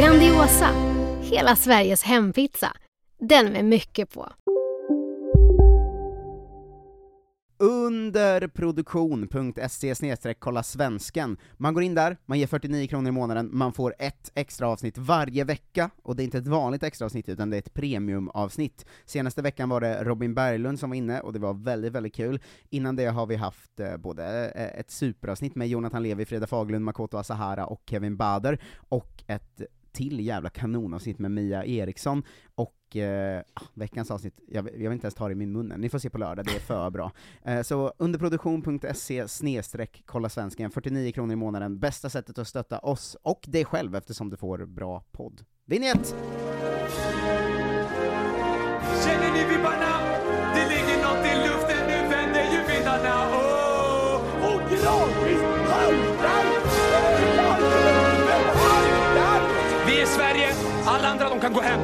Grandiosa, hela Sveriges hempizza. Den med mycket på. Underproduktion.se kolla svensken. Man går in där, man ger 49 kronor i månaden, man får ett extra avsnitt varje vecka, och det är inte ett vanligt extra avsnitt utan det är ett premiumavsnitt. Senaste veckan var det Robin Berglund som var inne, och det var väldigt, väldigt kul. Innan det har vi haft eh, både eh, ett superavsnitt med Jonathan Levi, Frida Faglund, Makoto Asahara och Kevin Bader, och ett till jävla kanonavsnitt med Mia Eriksson, och eh, ah, veckans avsnitt, jag, jag vill inte ens ta det i min mun än. ni får se på lördag, det är för bra. Eh, så underproduktion.se snedstreck kolla svensken, 49 kronor i månaden, bästa sättet att stötta oss och dig själv eftersom du får bra podd. Vinjett! Känner ni vibbarna? Andra de kan gå hem.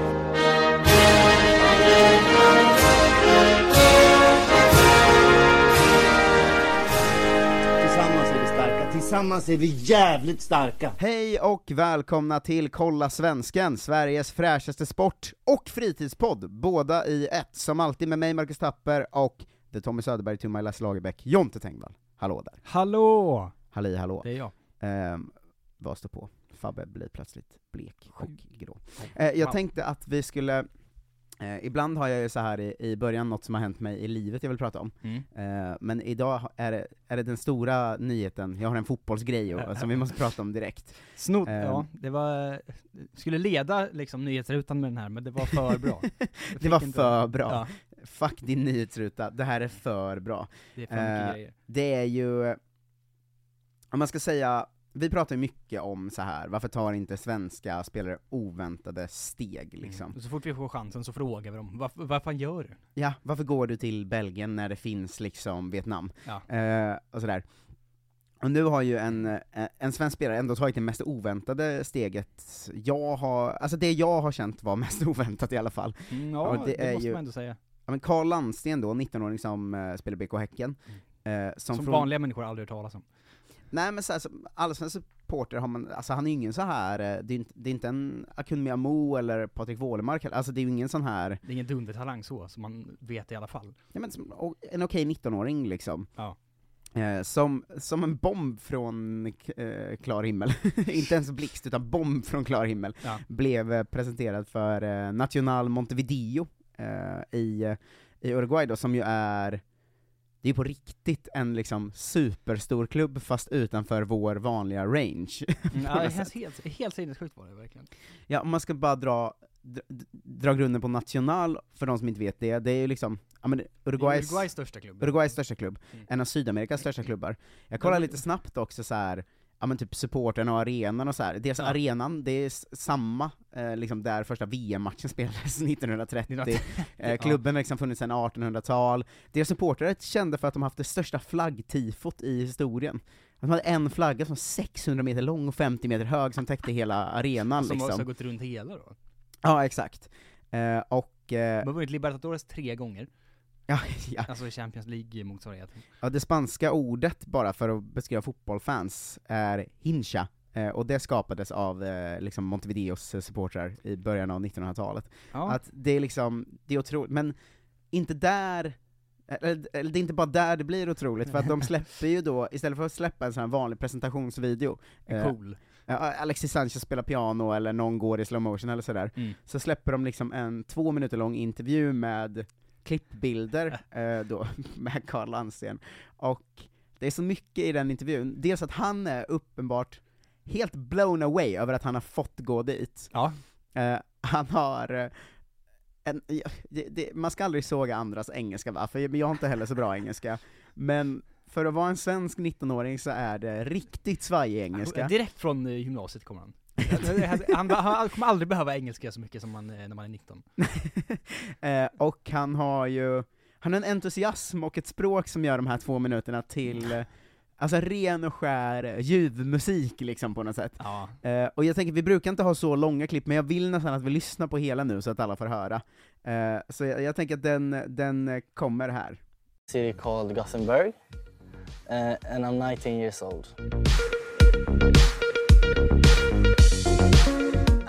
Tillsammans är vi starka, tillsammans är vi jävligt starka. Hej och välkomna till Kolla Svensken, Sveriges fräschaste sport och fritidspodd, båda i ett, som alltid med mig Marcus Tapper och the Tommy Söderberg my Lasse Lagerbäck, Jonte Tengvall. Hallå där. Hallå! Halli hallå. Det är jag. Ehm, vad står på? Fabbe blir plötsligt blek och grå. Eh, jag tänkte att vi skulle, eh, ibland har jag ju så här i, i början något som har hänt mig i livet jag vill prata om, Mm. eh, men idag är det, är det den stora nyheten, jag har en fotbollsgrej och, som vi måste prata om direkt. Snott, Ehm. ja, det var, skulle leda liksom nyhetsrutan med den här, men det var för bra. Det var för bra. Ja, Fuck din nyhetsruta, det här är för bra. det är för Eh. Det är ju, om man ska säga, vi pratar ju mycket om så här. varför tar inte svenska spelare oväntade steg liksom? Mm. Så fort vi får chansen så frågar vi dem, varför, vad fan gör du? Ja, varför går du till Belgien när det finns liksom Vietnam? Ja. Eh, och sådär. Och nu har ju en, eh, en svensk spelare ändå tagit det mest oväntade steget jag har, alltså det jag har känt var mest oväntat i alla fall. Mm, ja, Ja, det det, måste ju- man ändå säga. Ja, men Carl Landsten då, 19-åring som uh, spelar BK Häcken, eh, som, Som, från, vanliga människor aldrig hört talas om. Nej men såhär, allsvensk supporter har man, alltså han är ju ingen så här eh, det är inte, det är inte en Akun Miamo eller Patrik Wålemark alltså det är ju ingen sån här, Det är ingen dundertalang så, som man vet i alla fall. ja, men som, en okej 19-åring liksom. Ja. Eh, som, som en bomb från eh, klar himmel, inte ens blixt utan bomb från klar himmel, Ja. blev eh, presenterad för eh, Nacional Montevideo i, i Uruguay då, som ju är det är på riktigt en liksom superstor klubb fast utanför vår vanliga range. Mm, ja, det känns helt, helt sinnessjukt var det verkligen. Ja, om man ska bara dra, dra, dra grunden på National, för de som inte vet det, det är ju liksom, ja men Uruguays, Uruguays största klubb. Uruguays största klubb, Mm. en av Sydamerikas största klubbar. Jag kollar lite snabbt också så här. Ja men typ supporterna och arenan och så här. Dels Ja. arenan, det är samma, eh, liksom där första VM-matchen spelades 1930. eh, klubben har liksom funnits sedan 1800-tal. Deras supportrar är kända för att de haft det största flaggtifot i historien. De hade en flagga som var 600 meter lång och 50 meter hög som täckte hela arenan Som liksom. också har gått runt hela då. Ja, exakt. Eh, och, eh, De har vunnit Libertadores tre gånger. Ja, ja, Alltså Champions League-motsvarigheten. ja, det spanska ordet, bara för att beskriva fotbollfans, är hincha. Eh, och det skapades av eh, liksom Montevideos eh, supportrar i början av 1900-talet. Ja. Att det är liksom, det är otroligt, men inte där, eller, eller det är inte bara där det blir otroligt, för att de släpper ju då, istället för att släppa en sån här vanlig presentationsvideo, cool. Alexis Sanchez spelar piano eller någon går i slow motion eller sådär, Mm. så släpper de liksom en två minuter lång intervju med klippbilder, eh, då, med Carl Landsten, och Det är så mycket i den intervjun, dels att han är uppenbart helt blown away över att han har fått gå dit. Ja. Eh, han har eh, en, det, det, man ska aldrig såga andras engelska va, för jag, jag har inte heller så bra engelska, men för att vara en svensk 19-åring så är det riktigt svajig engelska. Direkt från eh, gymnasiet kommer han. Han, han, han kommer aldrig behöva engelska så mycket som man, eh, när man är 19. eh, och han har ju, han har en entusiasm och ett språk som gör de här två minuterna till eh, Alltså ren och skär ljudmusik liksom på något sätt. Ja. Eh, och jag tänker, vi brukar inte ha så långa klipp, men jag vill nästan att vi lyssnar på hela nu så att alla får höra. Eh, så jag, jag tänker att den, den eh, kommer här. city called Gothenburg, uh, and I'm 19 years old.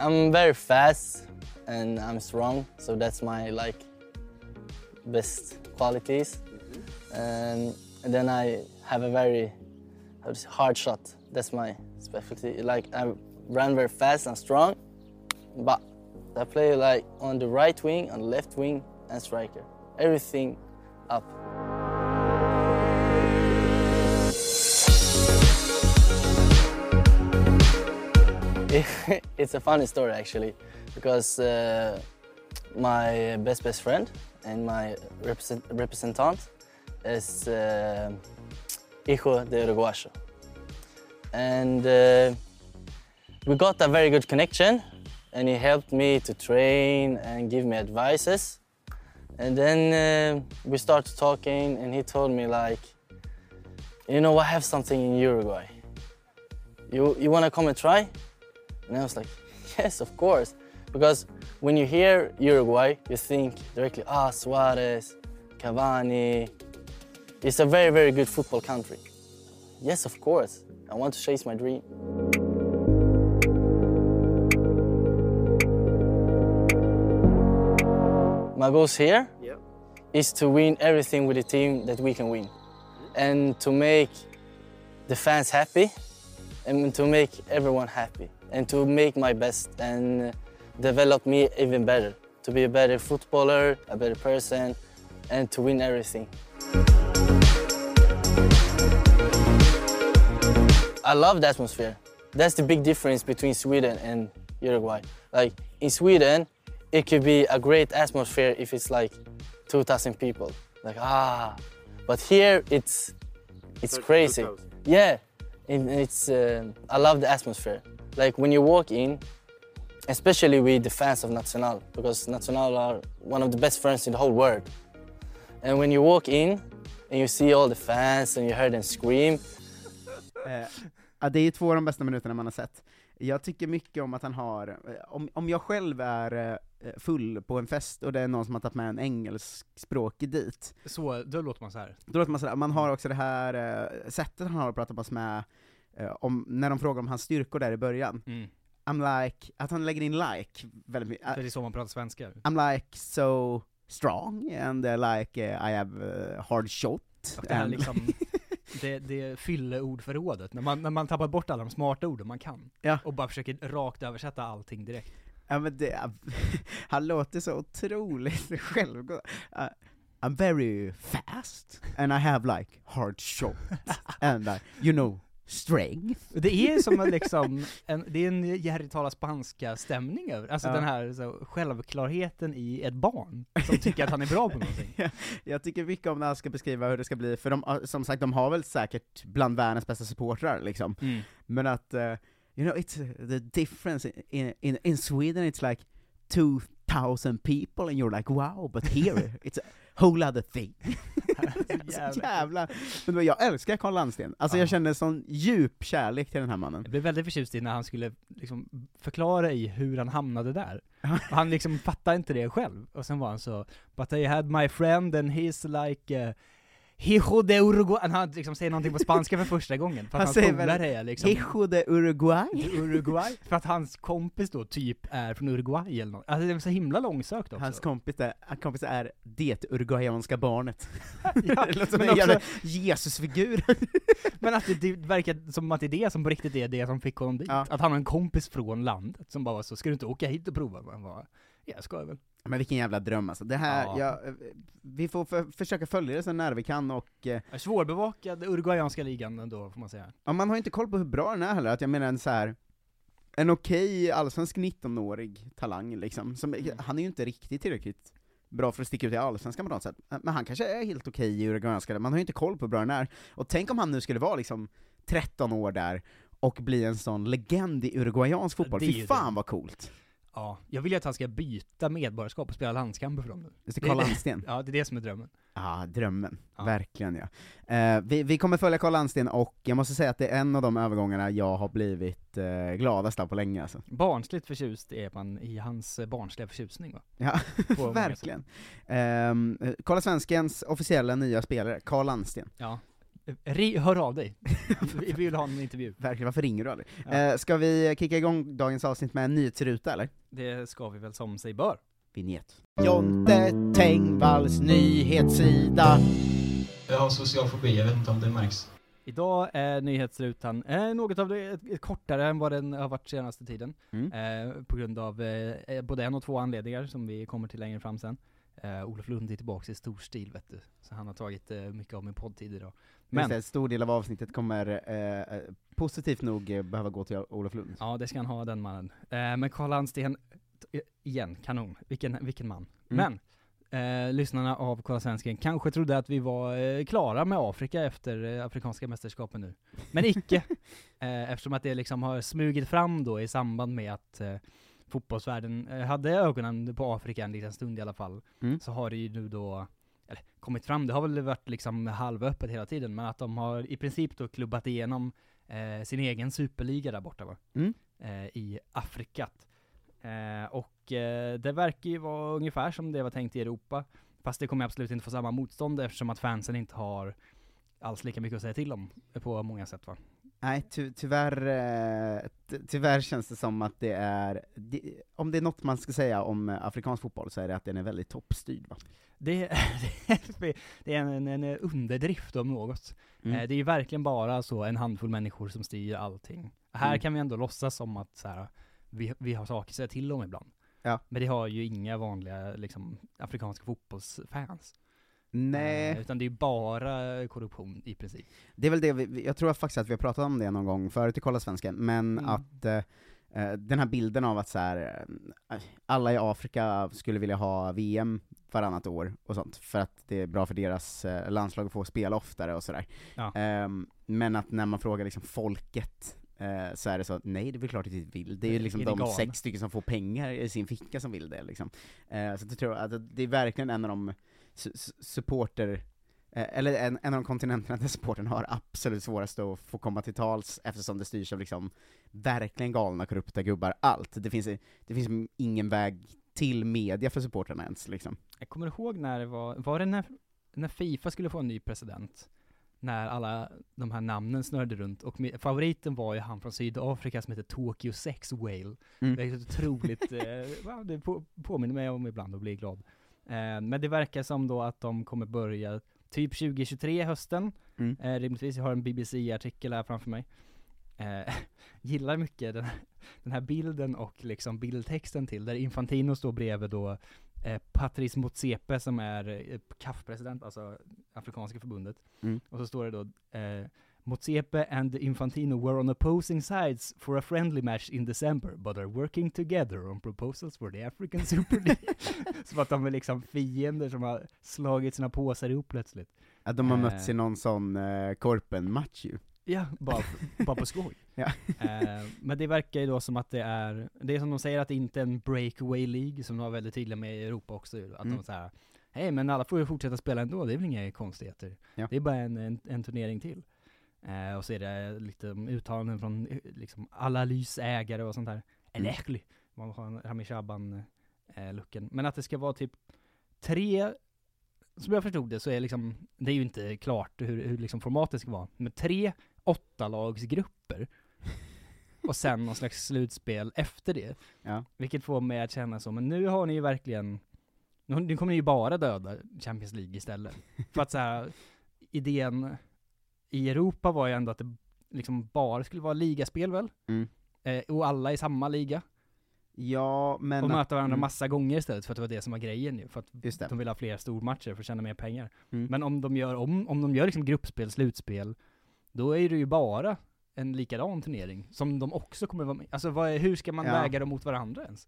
I'm very fast and I'm strong, so that's my like best qualities. And then I have a very hard shot. That's my specialty. Like I run very fast and strong, but I play like on the right wing, on the left wing, and striker. Everything up. it's a funny story actually, because uh, my best best friend and my represent, representant is uh, hijo de uruguayo, and uh, we got a very good connection, and he helped me to train and give me advices, and then uh, we started talking, and he told me like, you know, I have something in Uruguay. You you want to come and try? And I was like, yes, of course. Because when you hear Uruguay, you think directly, ah, Suarez, Cavani. It's a very, very good football country. Yes, of course. I want to chase my dream. My goals here is to win everything with the team that we can win. And to make the fans happy and to make everyone happy and to make my best and develop me even better. To be a better footballer a better person and to win everything. I love the atmosphere. That's the big difference between sweden and uruguay. Like in sweden it could be a great atmosphere if it's like 2000 people. Like ah but here it's it's crazy. yeah it's uh, I love the atmosphere. Like when you walk in, especially with the fans of Nacional, because Nacional are one of the best friends in the whole world. And when you walk in and you see all the fans and you hear them scream. Eh, det är två av de bästa minuterna man har sett. Jag tycker mycket om att han har, eh, om jag själv är eh, full på en fest och det är någon som har tagit med en engelskspråkig dit, Så, då låter man så här. då låter man sådär, man har också det här eh, sättet han har att prata med oss med, eh, om, när de frågar om hans styrkor där i början. Mm. I'm like, att han lägger in like väldigt mycket. För det är så man pratar svenska. I'm like so strong and uh, like uh, I have uh, hard shot. Och det här and- liksom, det, det fyller ordförrådet, när man, när man tappar bort alla de smarta orden man kan. Ja. Och bara försöker rakt översätta allting direkt. Ja men det, han låter så otroligt självgå. Uh, I'm very fast, and I have like hard shot, and uh, you know, strength. Det är som en liksom, en, det är en Jerry talar spanska-stämning över, alltså Ja. den här så, självklarheten i ett barn, som tycker att han är bra på någonting. Ja, jag tycker mycket om när han ska beskriva hur det ska bli, för de, som sagt, de har väl säkert bland världens bästa supportrar liksom, Mm. men att, uh, you know, it's uh, the difference in, in, in Sweden it's like 2000 people and you're like wow, but here it's a whole other thing. så jävla, men jag älskar Carl Landsten, alltså jag känner sån djup kärlek till den här mannen. Jag blev väldigt förtjust i när han skulle liksom förklara i hur han hamnade där. Och han liksom fattade inte det själv. Och sen var han så, But I had my friend and he's like uh, Hijo de Uruguay, han liksom säger någonting på spanska för första gången, för att Han hans polare är liksom Hijo de Uruguay? de Uruguay, för att hans kompis då typ är från Uruguay eller något. Alltså det är så himla långsökt också. Hans kompis är, kompis är det uruguayanska barnet. Ja, det låter som en också- jävla Jesusfigur. Men att det, det verkar som att det är det som på riktigt är det som fick honom dit. Ja. Att han har en kompis från landet som bara var så, ska du inte åka hit och prova? Man bara, ja jag ska väl. Men vilken jävla dröm alltså. Det här, Ja. ja. vi får för, försöka följa det så nära vi kan och eh, Svårbevakad uruguayanska ligan ändå, får man säga. ja, man har inte koll på hur bra den är heller, att jag menar en så här en okej allsvensk 19-årig talang liksom, som, han är ju inte riktigt tillräckligt bra för att sticka ut i allsvenskan på något sätt, men han kanske är helt okej i uruguayanska, man har ju inte koll på hur bra den är, och tänk om han nu skulle vara liksom 13 år där, och bli en sån legend i uruguayansk fotboll, Det fy fan vad coolt! Ja, jag vill ju att han ska byta medborgarskap och spela landskamper för dem nu. Just det, Carl Landsten. Ja, det är det som är drömmen. Ja, drömmen. Verkligen ja. Eh, vi, vi kommer följa Carl Landsten, och jag måste säga att det är en av de övergångarna jag har blivit eh, gladast av på länge alltså. Barnsligt förtjust är man i hans eh, barnsliga förtjusning va? Ja, verkligen. Um, Kolla Svenskens officiella nya spelare, Carl Landsten. Ja. Ri, hör av dig. Vi vill ha en intervju. Verkligen, varför ringer du aldrig? Ja. Eh, ska vi kicka igång dagens avsnitt med en nyhetsruta eller? Det ska vi väl som sig bör. Vinjett. Jonte Tengvalls nyhetssida. Jag har social fobi, jag vet inte om det märks. Idag är nyhetsrutan eh, något av det eh, kortare än vad den har varit senaste tiden. Mm. Eh, på grund av eh, både en och två anledningar som vi kommer till längre fram sen. Eh, Olof Lund är tillbaka i stor stil vet du. Så han har tagit eh, mycket av min poddtid idag. Men en stor del av avsnittet kommer eh, positivt nog eh, behöva gå till Olof Lund. ja det ska han ha den mannen. Men Karl Landsten, igen, kanon. Vilken, vilken man. Mm. Men, lyssnarna av Kolla Svensken kanske trodde att vi var klara med Afrika efter Afrikanska mästerskapen nu. Men icke. eftersom att det liksom har smugit fram då i samband med att fotbollsvärlden eh, hade ögonen på Afrika en liten stund i alla fall. Mm. Så har det ju nu då, eller kommit fram, det har väl varit liksom halvöppet hela tiden, men att de har i princip då klubbat igenom eh, sin egen superliga där borta va? Mm. Eh, I Afrikat. Eh, och eh, det verkar ju vara ungefär som det var tänkt i Europa. Fast det kommer absolut inte få samma motstånd eftersom att fansen inte har alls lika mycket att säga till om på många sätt va? Nej, ty tyvärr, eh, ty tyvärr känns det som att det är, det, om det är något man ska säga om eh, afrikansk fotboll så är det att den är väldigt toppstyrd va? Det, det är en, en, en underdrift om något. Mm. Eh, det är ju verkligen bara så en handfull människor som styr allting. Här Mm. kan vi ändå låtsas som att så här, vi, vi har saker att säga till om ibland. Ja. Men det har ju inga vanliga liksom, afrikanska fotbollsfans. Nej. Eh, utan det är bara korruption i princip. Det är väl det vi- jag tror faktiskt att vi har pratat om det någon gång förut i Kolla Svensken, men Mm. att eh, eh, den här bilden av att så här, eh, alla i Afrika skulle vilja ha VM varannat år och sånt, för att det är bra för deras eh, landslag att få spela oftare och sådär. Ja. Ehm, men att när man frågar liksom folket, eh, så är det så att nej, det är väl klart att vi vill. Det är ju Är liksom ni de sex stycken som får pengar i sin ficka som vill det liksom. Eh, så jag tror att det är verkligen en av de supporter Eh, eller en, en av de kontinenterna där sporten har absolut svårast att få komma till tals eftersom det styrs av liksom verkligen galna korrupta gubbar, allt. Det finns, det finns ingen väg till media för supportrarna ens liksom. Jag kommer ihåg när det var, var det när, när Fifa skulle få en ny president? När alla de här namnen snurrade runt, och favoriten var ju han från Sydafrika som heter Tokyo Sex Whale. Mm. Det är otroligt, eh, det på, påminner mig om ibland att bli glad. Eh, men det verkar som då att de kommer börja typ 2023 hösten, Mm. eh, rimligtvis, jag har en BBC-artikel här framför mig. Eh, gillar mycket den, den här bilden och liksom bildtexten till, där Infantino står bredvid då eh, Patrice Motsepe som är eh, CAF-president, alltså Afrikanska förbundet. Mm. Och så står det då eh, Motsepe and Infantino were on opposing sides for a friendly match in December, but are working together on proposals for the African Super League. Som att de är liksom fiender som har slagit sina påsar ihop plötsligt. Att de har Eh. mötts i någon sån eh, korpen-match ju. Ja, bara, bara på skoj. Ja. Eh, men det verkar ju då som att det är, det är som de säger att det inte är en breakaway League, som de var väldigt tydliga med i Europa också, att Mm. de säger Hej men alla får ju fortsätta spela ändå, det är väl inga konstigheter. Ja. Det är bara en, en, en turnering till. Eh, och så är det lite uttalanden från eh, liksom alla lysägare och sånt där. Mm. Eller man har Rami Shaban eh. Men att det ska vara typ tre, som jag förstod det så är liksom, det är ju inte klart hur, hur liksom formatet ska vara, men tre åttalagsgrupper och sen någon slags slutspel efter det. Ja. Vilket får mig att känna så, men nu har ni ju verkligen, nu, nu kommer ni ju bara döda Champions League istället. För att så här, idén i Europa var ju ändå att det liksom bara skulle vara ligaspel väl? Mm. Eh, och alla i samma liga. Ja, men... och möta varandra mm. massa gånger istället, för att det var det som var grejen ju, för att de vill ha fler stormatcher för att tjäna mer pengar. Mm. Men om de gör, om, om de gör liksom gruppspel, slutspel, då är det ju bara en likadan turnering, som de också kommer vara med Alltså vad är, hur ska man Ja. väga dem mot varandra ens?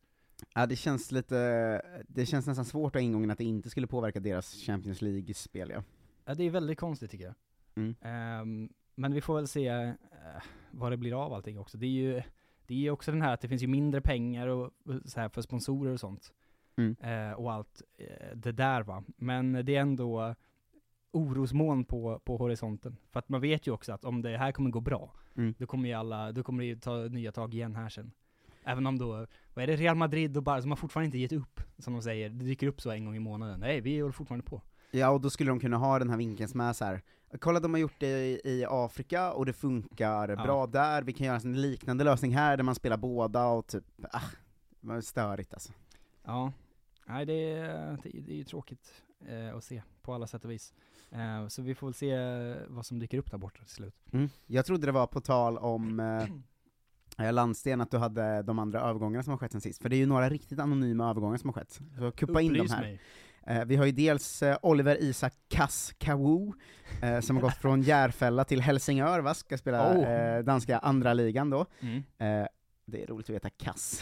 Ja, det känns lite, det känns nästan svårt att ingången att det inte skulle påverka deras Champions League-spel ja. Ja, det är väldigt konstigt tycker jag. Mm. Ehm, men vi får väl se eh, vad det blir av allting också. Det är ju det är också den här att det finns ju mindre pengar och, så här för sponsorer och sånt. Mm. Eh, och allt eh, det där va. Men det är ändå orosmoln på, på horisonten. För att man vet ju också att om det här kommer gå bra, Mm. då kommer ju alla, då kommer det ju ta nya tag igen här sen. Även om då, vad är det, Real Madrid och Barca som har fortfarande inte gett upp, som de säger. Det dyker upp så en gång i månaden. Nej, vi håller fortfarande på. Ja, och då skulle de kunna ha den här vinkeln som är så här. kolla de har gjort det i, i Afrika, och det funkar Ja. bra där, vi kan göra en liknande lösning här, där man spelar båda, och typ, ah, det var störigt alltså. Ja, nej det är, det, det är ju tråkigt eh, att se på alla sätt och vis. Eh, så vi får väl se eh, vad som dyker upp där borta till slut. Mm. Jag trodde det var på tal om eh, Landsten, att du hade de andra övergångarna som har skett sen sist, för det är ju några riktigt anonyma övergångar som har skett. Så kuppa in dem Upplys här. mig. Eh, vi har ju dels eh, Oliver Isak Kass Kawu, eh, som har gått från Järfälla till Helsingör, va? Ska spela Oh. danska andra ligan då. Mm. Det är roligt att veta kass.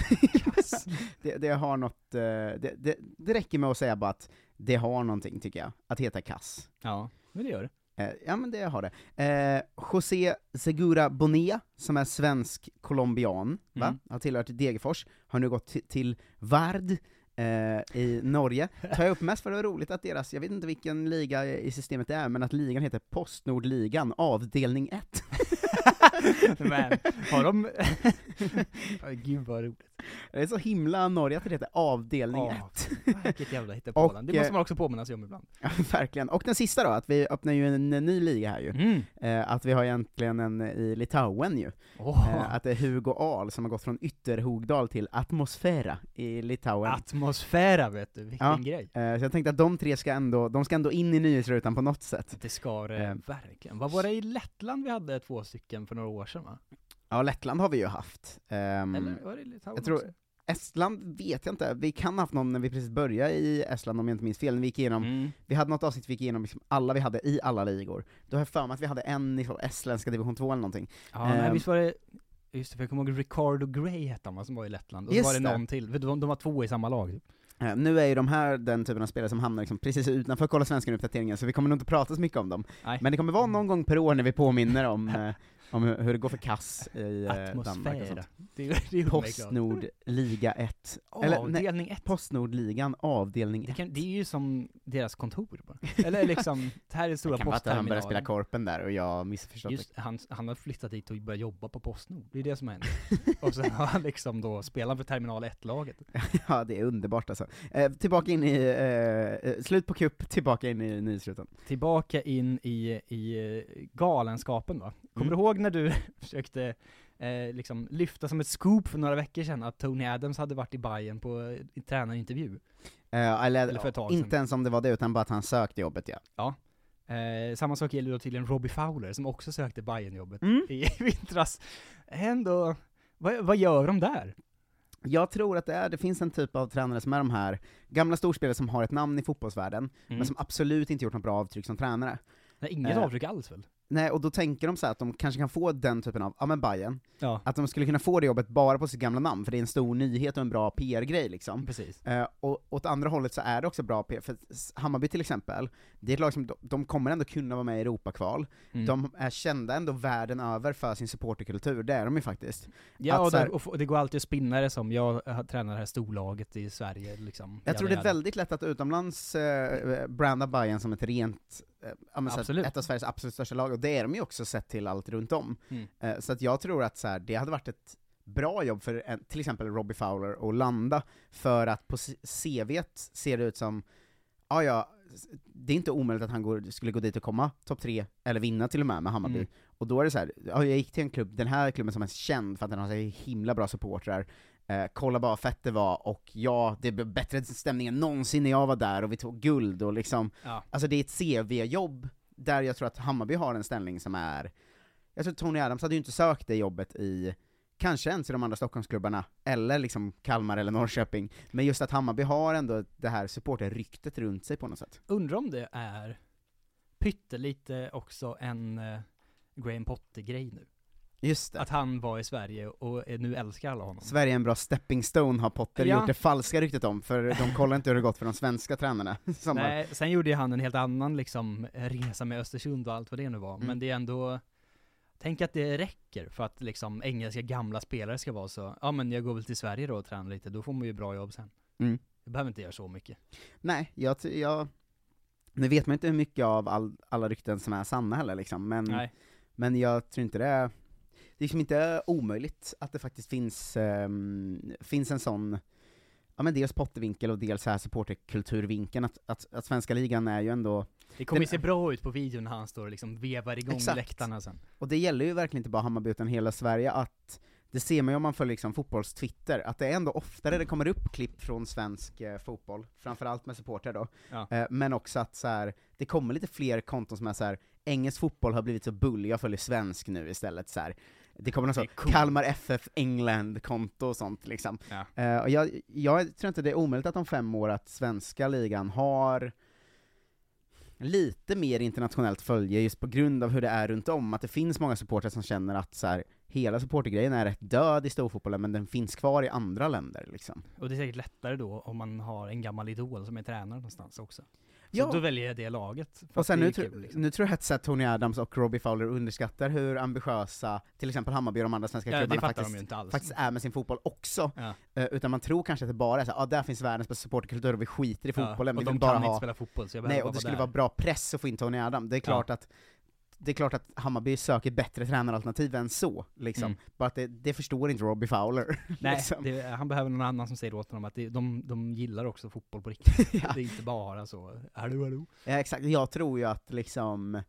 det, det har något, det, det, det räcker med att säga bara att det har någonting, tycker jag, att heta kass. Ja, men det gör det. Ja men det har det. Eh, José Segura Bonilla, som är svensk colombian, va? Mm. har tillhört Degerfors, har nu gått till, till Vard eh, i Norge. Tar jag upp mest för det var roligt att deras, jag vet inte vilken liga i systemet det är, men att ligan heter Postnordligan, avdelning 1. Men, har de... Gud vad roligt. Det är så himla Norge att det heter avdelning Ja, 1. Vilket jävla Och, hittepå. Det måste eh, man också påminna sig om ibland. Ja, verkligen. Och den sista då, att vi öppnar ju en, ny liga här ju. Mm. Eh, att vi har egentligen en i Litauen ju. Åh. Eh, att det är Hugo Ahl som har gått från Ytterhogdal till Atmosfära i Litauen. Atmosfära vet du, vilken Ja, grej. Eh, så jag tänkte att de tre ska ändå, de ska ändå in i nyhetsrutan på något sätt. Det ska det Eh. verkligen. Vad var det i Lettland vi hade två stycken för några år sedan va? Ja, Lettland har vi ju haft. Ehm, Eller var det Litauen jag tror, också? Estland vet jag inte, vi kan ha haft någon när vi precis började i Estland om jag inte minns fel, när vi gick igenom, Mm. vi hade något avsnitt vi gick igenom liksom alla vi hade i alla ligor. Då har jag för mig att vi hade en i så estländska division 2 eller någonting. Ja, nej, Ehm, visst var det, just det, för jag kommer ihåg Ricardo Gray hette han som var i Lettland, och så var det det. någon till, för de, de var två i samma lag. typ. Eh, nu är ju de här den typen av spelare som hamnar liksom precis utanför Kolla Svenskan-uppdateringen, så vi kommer nog inte prata så mycket om dem. Nej. Men det kommer vara någon gång per år när vi påminner om, eh, om hur, hur det går för kass i eh, Danmark och sånt. Det, det. Postnord liga 1. Avdelning 1. Postnordligan avdelning Det, 1. kan, det är ju som deras kontor bara. Eller liksom, det här är Det stora kan vara att han börjar spela postterminalen. korpen där och jag har missförstått Just, han, han har flyttat dit och börjat jobba på Postnord, det är det som händer. och sen har han liksom då spelat för terminal 1-laget. det. ja, det är underbart alltså. Eh, tillbaka in i, eh, eh, slut på kupp, tillbaka in i nyhetsrutan. Tillbaka in i, i eh, galenskapen va? Kommer Mm. du ihåg när du försökte eh, liksom lyfta som ett scoop för några veckor sedan att Tony Adams hade varit i Bayern på eh, tränarintervju? Eh, eller, Eller sedan. inte ens om det var det, utan bara att han sökte jobbet ja. Ja. Eh, samma sak gäller då tydligen Robbie Fowler som också sökte Bayern-jobbet Mm. i vintras. Ändå, vad, vad gör de där? Jag tror att det, är, det finns en typ av tränare som är de här gamla storspelare som har ett namn i fotbollsvärlden, Mm. men som absolut inte gjort något bra avtryck som tränare. Nej, inget Eh, avtryck alls väl? Nej, och då tänker de så här att de kanske kan få den typen av, ja men Bayern Ja. att de skulle kunna få det jobbet bara på sitt gamla namn, för det är en stor nyhet och en bra PR-grej liksom. Precis. Eh, och åt andra hållet så är det också bra PR, för Hammarby till exempel, det är ett lag som, de, kommer ändå kunna vara med i Europakval, Mm. de är kända ändå världen över för sin supporterkultur, det är de ju faktiskt. Ja, och, här- och, det går alltid att spinna det som, jag har tränat det här storlaget i Sverige liksom. Jag tror det är väldigt lätt att utomlands eh, branda Bayern som ett rent, eh, ett av Sveriges absolut största lag, och det är de ju också sett till allt runt om. Mm. Eh, så att jag tror att så här, det hade varit ett bra jobb för en, till exempel Robbie Fowler att landa, för att på c- CVt ser det ut som, ja ja, det är inte omöjligt att han går, skulle gå dit och komma topp tre, eller vinna till och med med Hammarby. Mm. Och då är det så här, ja, jag gick till en klubb, den här klubben som är känd för att den har så himla bra supportrar, eh, kolla bara vad fett det var, och ja, det blev bättre stämning än någonsin när jag var där, och vi tog guld, och liksom, Ja. alltså det är ett CV-jobb, där jag tror att Hammarby har en ställning som är, jag tror Tony Adams hade ju inte sökt det jobbet i kanske ens i de andra Stockholmsklubbarna, eller liksom Kalmar eller Norrköping, men just att Hammarby har ändå det här supporterryktet runt sig på något sätt. Undrar om det är pyttelite också en uh, Graham Potter-grej nu. Just det. Att han var i Sverige och nu älskar alla honom. Sverige är en bra stepping stone har Potter Ja. gjort det falska ryktet om, för de kollar inte hur det gått för de svenska tränarna. Som har- Nej, sen gjorde ju han en helt annan liksom resa med Östersund och allt vad det nu var, Mm. men det är ändå Tänk att det räcker för att liksom engelska gamla spelare ska vara så, ja men jag går väl till Sverige då och tränar lite, då får man ju bra jobb sen. Mm. Jag behöver inte göra så mycket. Nej, jag, jag, nu vet man inte hur mycket av all, alla rykten som är sanna heller liksom, men, Nej. men jag tror inte det är, är liksom inte omöjligt att det faktiskt finns, ehm, finns en sån, ja men dels Pottervinkel och dels så här supporterkulturvinkeln, att, att, att svenska ligan är ju ändå Det kommer Den- se bra ut på videon när han står och liksom vevar igång Exakt. läktarna sen. Och det gäller ju verkligen inte bara Hammarby utan hela Sverige att det ser man ju om man följer liksom fotbollstwitter, att det är ändå oftare det kommer upp klipp från svensk eh, fotboll, framförallt med supporter då, Ja. eh, men också att så här, det kommer lite fler konton som är så här. engelsk fotboll har blivit så bullig, jag följer svensk nu istället så här. Det kommer någon Det så, är coolt. Kalmar FF England-konto och sånt liksom. Ja. Eh, och jag, jag tror inte det är omöjligt att om fem år att svenska ligan har lite mer internationellt följe just på grund av hur det är runt om, att det finns många supportrar som känner att så här, hela supportergrejen är rätt död i storfotbollen, men den finns kvar i andra länder liksom. Och det är säkert lättare då om man har en gammal idol som är tränare någonstans också. Så Ja. då väljer jag det laget. Och sen nu, kul, liksom. nu tror jag att Tony Adams och Robbie Fowler underskattar hur ambitiösa till exempel Hammarby och de andra svenska Ja, klubbarna faktiskt, inte faktiskt är med sin fotboll också. Ja. Eh, utan man tror kanske att det bara är så, ja ah, där finns världens bästa supporterkultur och vi skiter i Ja, fotbollen, och vi de vill bara kan ha... inte spela fotboll, så jag Nej, och det skulle där. vara bra press att få in Tony Adam. Det är klart att det är klart att Hammarby söker bättre tränaralternativ än så, liksom. Mm. Bara att det, det förstår inte Robbie Fowler. Nej, liksom. det, han behöver någon annan som säger åt honom att det, de, de gillar också fotboll på riktigt. Det är inte bara så, hallå hallå. Ja, exakt. Jag tror ju att liksom,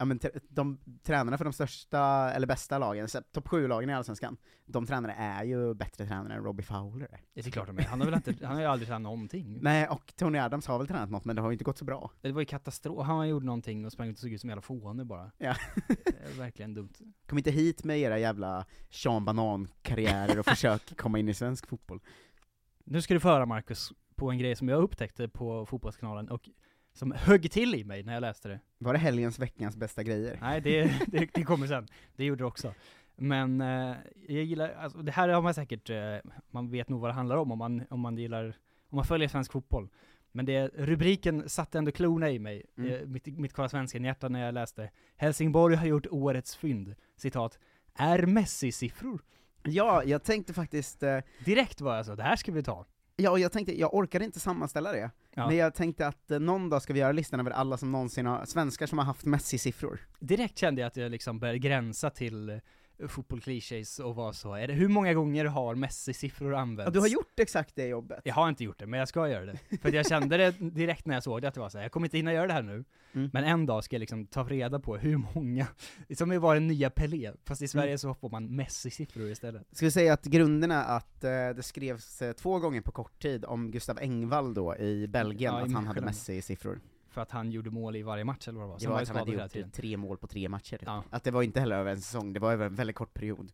ja men de tränarna för de största, eller bästa lagen, topp 7-lagen i Allsvenskan, de tränare är ju bättre tränare än Robbie Fowler. Det är klart de är. Han har väl inte, han har ju aldrig tränat någonting. Nej, och Tony Adams har väl tränat något, men det har ju inte gått så bra. Det var ju katastrof, han gjorde någonting och sprang ut och såg ut som en jävla fåne bara. Ja. Det är verkligen dumt. Kom inte hit med era jävla Sean Banan-karriärer och försök komma in i svensk fotboll. Nu ska du föra Marcus på en grej som jag upptäckte på Fotbollskanalen och som högg till i mig när jag läste det. Var det helgens, veckans bästa grejer? Nej, det, det, det kommer sen. Det gjorde det också. Men eh, jag gillar, alltså, det här har man säkert, eh, man vet nog vad det handlar om om man, om man gillar, om man följer svensk fotboll. Men det, rubriken satte ändå klorna i mig, Mm. eh, mitt, mitt Kolla Svensken-hjärta när jag läste Helsingborg har gjort årets fynd, citat, är Messi-siffror. Ja, jag tänkte faktiskt... Eh, Direkt var jag så, det här ska vi ta. Ja, och jag tänkte, jag orkade inte sammanställa det, Ja. men jag tänkte att eh, någon dag ska vi göra listan över alla som någonsin har, svenskar som har haft Messi-siffror. Direkt kände jag att jag liksom började gränsa till eh, fotbollklichés och var så, är det, hur många gånger har Messi-siffror använts? Ja, du har gjort exakt det jobbet. Jag har inte gjort det, men jag ska göra det. För jag kände det direkt när jag såg det, att det var så här, jag kommer inte hinna göra det här nu. Mm. Men en dag ska jag liksom ta reda på hur många, som det var den nya Pelé, fast i Sverige Mm. så får man Messi-siffror istället. Ska vi säga att grunden är att eh, det skrevs eh, två gånger på kort tid om Gustav Engvall då i Belgien, Ja, i att han hade. Messi-siffror. För att han gjorde mål i varje match eller vad det var. Det Sen var var att han hade gjort tiden. tre mål på tre matcher. Ja. Att det var inte heller över en säsong, det var över en väldigt kort period.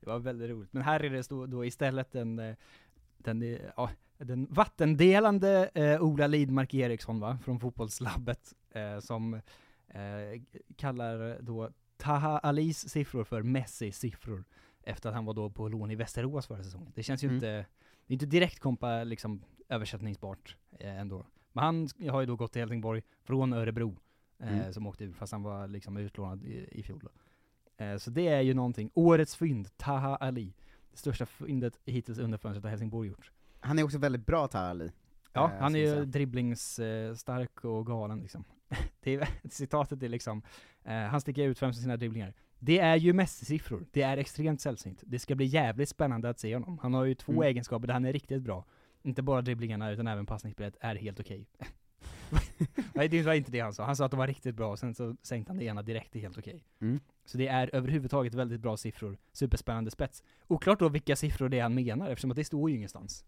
Det var väldigt roligt. Men här är det då, då istället den, eh, den, eh, ja, den vattendelande eh, Ola Lidmark Eriksson va, från fotbollslabbet, eh, som eh, kallar då Taha Alis siffror för Messi-siffror, efter att han var då på lån i Västerås förra säsongen. Det känns ju Mm. inte, det inte direkt kompa, liksom, översättningsbart eh, ändå. Men han har ju då gått till Helsingborg från Örebro, eh, Mm. som åkte ur, fast han var liksom utlånad i, i fjol då. Eh, Så det är ju någonting. Årets fynd, Taha Ali. Det största fyndet hittills under fönstret har Helsingborg gjort. Han är också väldigt bra, Taha Ali. Ja, Eh, han är ju dribblingsstark och galen liksom. Det är, citatet är liksom, eh, han sticker ut främst med sina dribblingar. Det är ju Messi-siffror. Det är extremt sällsynt. Det ska bli jävligt spännande att se honom. Han har ju två Mm. egenskaper där han är riktigt bra. Inte bara dribblingarna utan även passningsspelet är helt okej. Nej det var inte det han sa. Han sa att de var riktigt bra, och sen så sänkte han det ena direkt till helt okej. Mm. Så det är överhuvudtaget väldigt bra siffror, superspännande spets. Oklart då vilka siffror det är han menar, eftersom att det står ju ingenstans.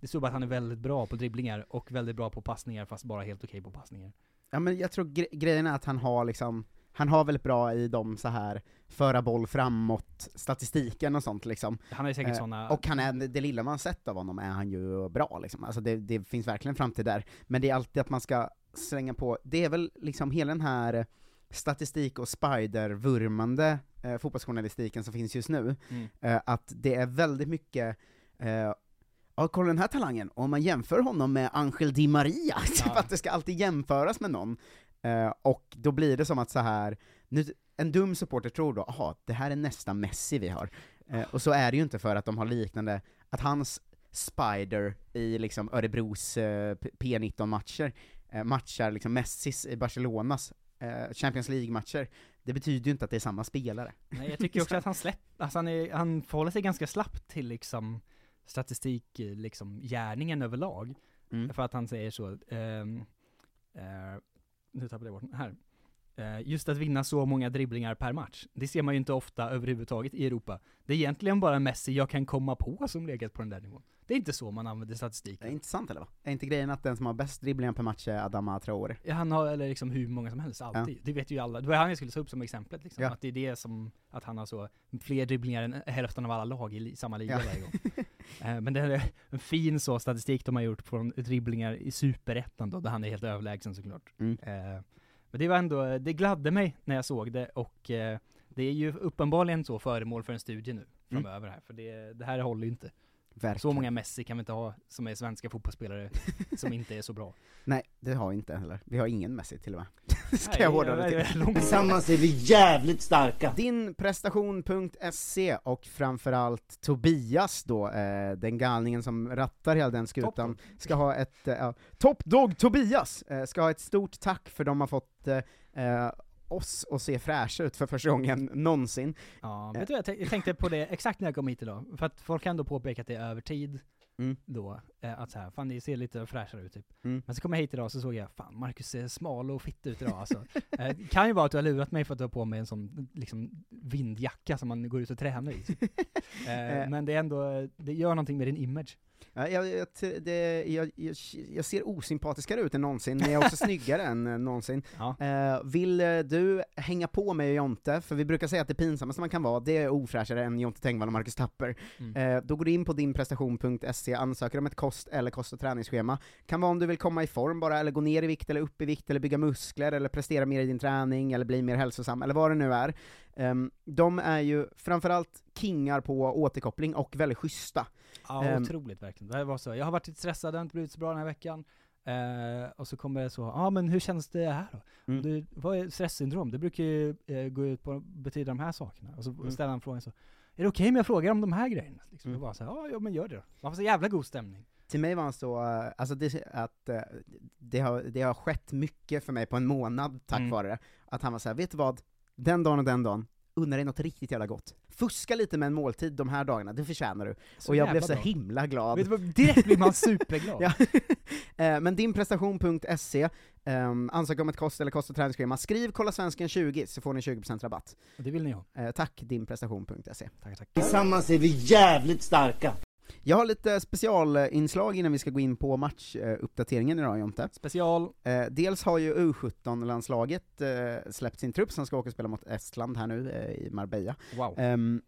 Det står bara att han är väldigt bra på dribblingar och väldigt bra på passningar, fast bara helt okej på passningar. Ja men jag tror gre- grejen är att han har liksom, han har väldigt bra i de så här föra boll framåt, statistiken och sånt liksom. Han är säkert Eh, såna- Och han är, det lilla man sett av honom är han ju bra liksom. Alltså det, det finns verkligen framtid där. Men det är alltid att man ska slänga på, det är väl liksom hela den här statistik och spider-vurmande eh, fotbollsjournalistiken som finns just nu, Mm. eh, att det är väldigt mycket eh, Ja, kolla den här talangen, om man jämför honom med Angel Di Maria, för att det ska alltid jämföras med någon, eh, och då blir det som att så här nu, en dum supporter tror då, aha, det här är nästa Messi vi har. Eh, och så är det ju inte för att de har liknande, att hans Spider i liksom Örebros eh, P- P19-matcher eh, matchar liksom Messis i Barcelonas eh, Champions League-matcher, det betyder ju inte att det är samma spelare. Nej, jag tycker också att han släpper, alltså han, är, han förhåller sig ganska slappt till liksom statistik, liksom gärningen överlag. Mm. För att han säger så, ehm, eh, nu tappade jag bort den här. Eh, just att vinna så många dribblingar per match, det ser man ju inte ofta överhuvudtaget i Europa. Det är egentligen bara Messi jag kan komma på som legat på den där nivån. Det är inte så man använder statistik. Är inte sant eller va? Är inte grejen att den som har bäst dribblingar per match är Adama Traore? Ja, Han har, eller liksom hur många som helst, alltid. Det vet ju alla. Det var han jag skulle ta upp som exemplet liksom. Ja. Att det är det som, att han har så, fler dribblingar än hälften av alla lag i li- samma liga Ja. varje gång. Eh, Men det är en fin så statistik de har gjort från dribblingar i superettan då, där han är helt överlägsen såklart. Mm. Eh, Men det var ändå, det gladde mig när jag såg det och eh, det är ju uppenbarligen så föremål för en studie nu Mm. framöver här, för det, det här håller ju inte. Verkligen. Så många Messi kan vi inte ha som är svenska fotbollsspelare som inte är så bra. Nej, det har vi inte heller. Vi har ingen Messi till och med. Ska Nej, jag hårdra det till. Tillsammans är vi jävligt starka. Din prestation.se och framförallt Tobias då, eh, den galningen som rattar hela den skutan, ska ha ett, eh, Top Dog Tobias, eh, ska ha ett stort tack för de har fått eh, eh, oss att se fräscha ut för första gången någonsin. Ja, vet du jag tänk- jag tänkte på det exakt när jag kom hit idag, för att folk har ändå påpekat att det är över tid Mm. då, att så här, fan ni ser lite fräschare ut typ. Mm. Men så kom jag hit idag så såg jag, fan Marcus ser smal och fitt ut idag alltså. eh, det kan ju vara att du har lurat mig för att du har på mig en sån liksom vindjacka som man går ut och tränar i. typ. eh, men det är ändå, det gör någonting med din image. Ja, jag, jag, det, jag, jag, ser osympatiskare ut än någonsin, men jag är också snyggare än eh, någonsin. Ja. Eh, vill eh, du hänga på mig och Jonte, för vi brukar säga att det pinsammaste man kan vara, det är ofräschare än Jonte Tengvall och Marcus Tapper. Mm. Eh, då går du in på dinprestation.se, ansöker om ett kost eller kost och träningsschema. Kan vara om du vill komma i form bara, eller gå ner i vikt, eller upp i vikt, eller bygga muskler, eller prestera mer i din träning, eller bli mer hälsosam, eller vad det nu är. Ehm, de är ju framförallt kingar på återkoppling och väldigt schyssta. Ja, Ehm, otroligt verkligen. Det var så. Jag har varit lite stressad, det har inte blivit så bra den här veckan. Eh, och så kommer det så, ja ah, men hur känns det här då? Mm. Du, vad är stresssyndrom? Det brukar ju eh, gå ut på betyda de här sakerna. Och så Mm. ställer han frågan så, är det okej om jag frågar om de här grejerna? Liksom. Mm. Och bara så, ja, ja men gör det då. Man får så jävla god stämning. Till mig var han så, eh, alltså det, att eh, det har, det har skett mycket för mig på en månad tack Mm. vare det. Att han var såhär, vet du vad? Den dagen och den dagen, unna dig något riktigt jävla gott. Fuska lite med en måltid de här dagarna, det förtjänar du. Så och jag blev så bra. himla glad. Vet du vad, direkt blir man superglad. ja. Eh, Men dinprestation.se, um, ansök om ett kost eller kost och träningsschema, skriv kolla svensken 20 så får ni 20% rabatt. Och det vill ni ha. Tack dinprestation.se. Tack, tack. Tillsammans är vi jävligt starka. Jag har lite specialinslag innan vi ska gå in på matchuppdateringen idag Jonte. Special. Eh, dels har ju U17-landslaget eh, släppt sin trupp som ska åka och spela mot Estland här nu eh, i Marbella. Wow. Ehm,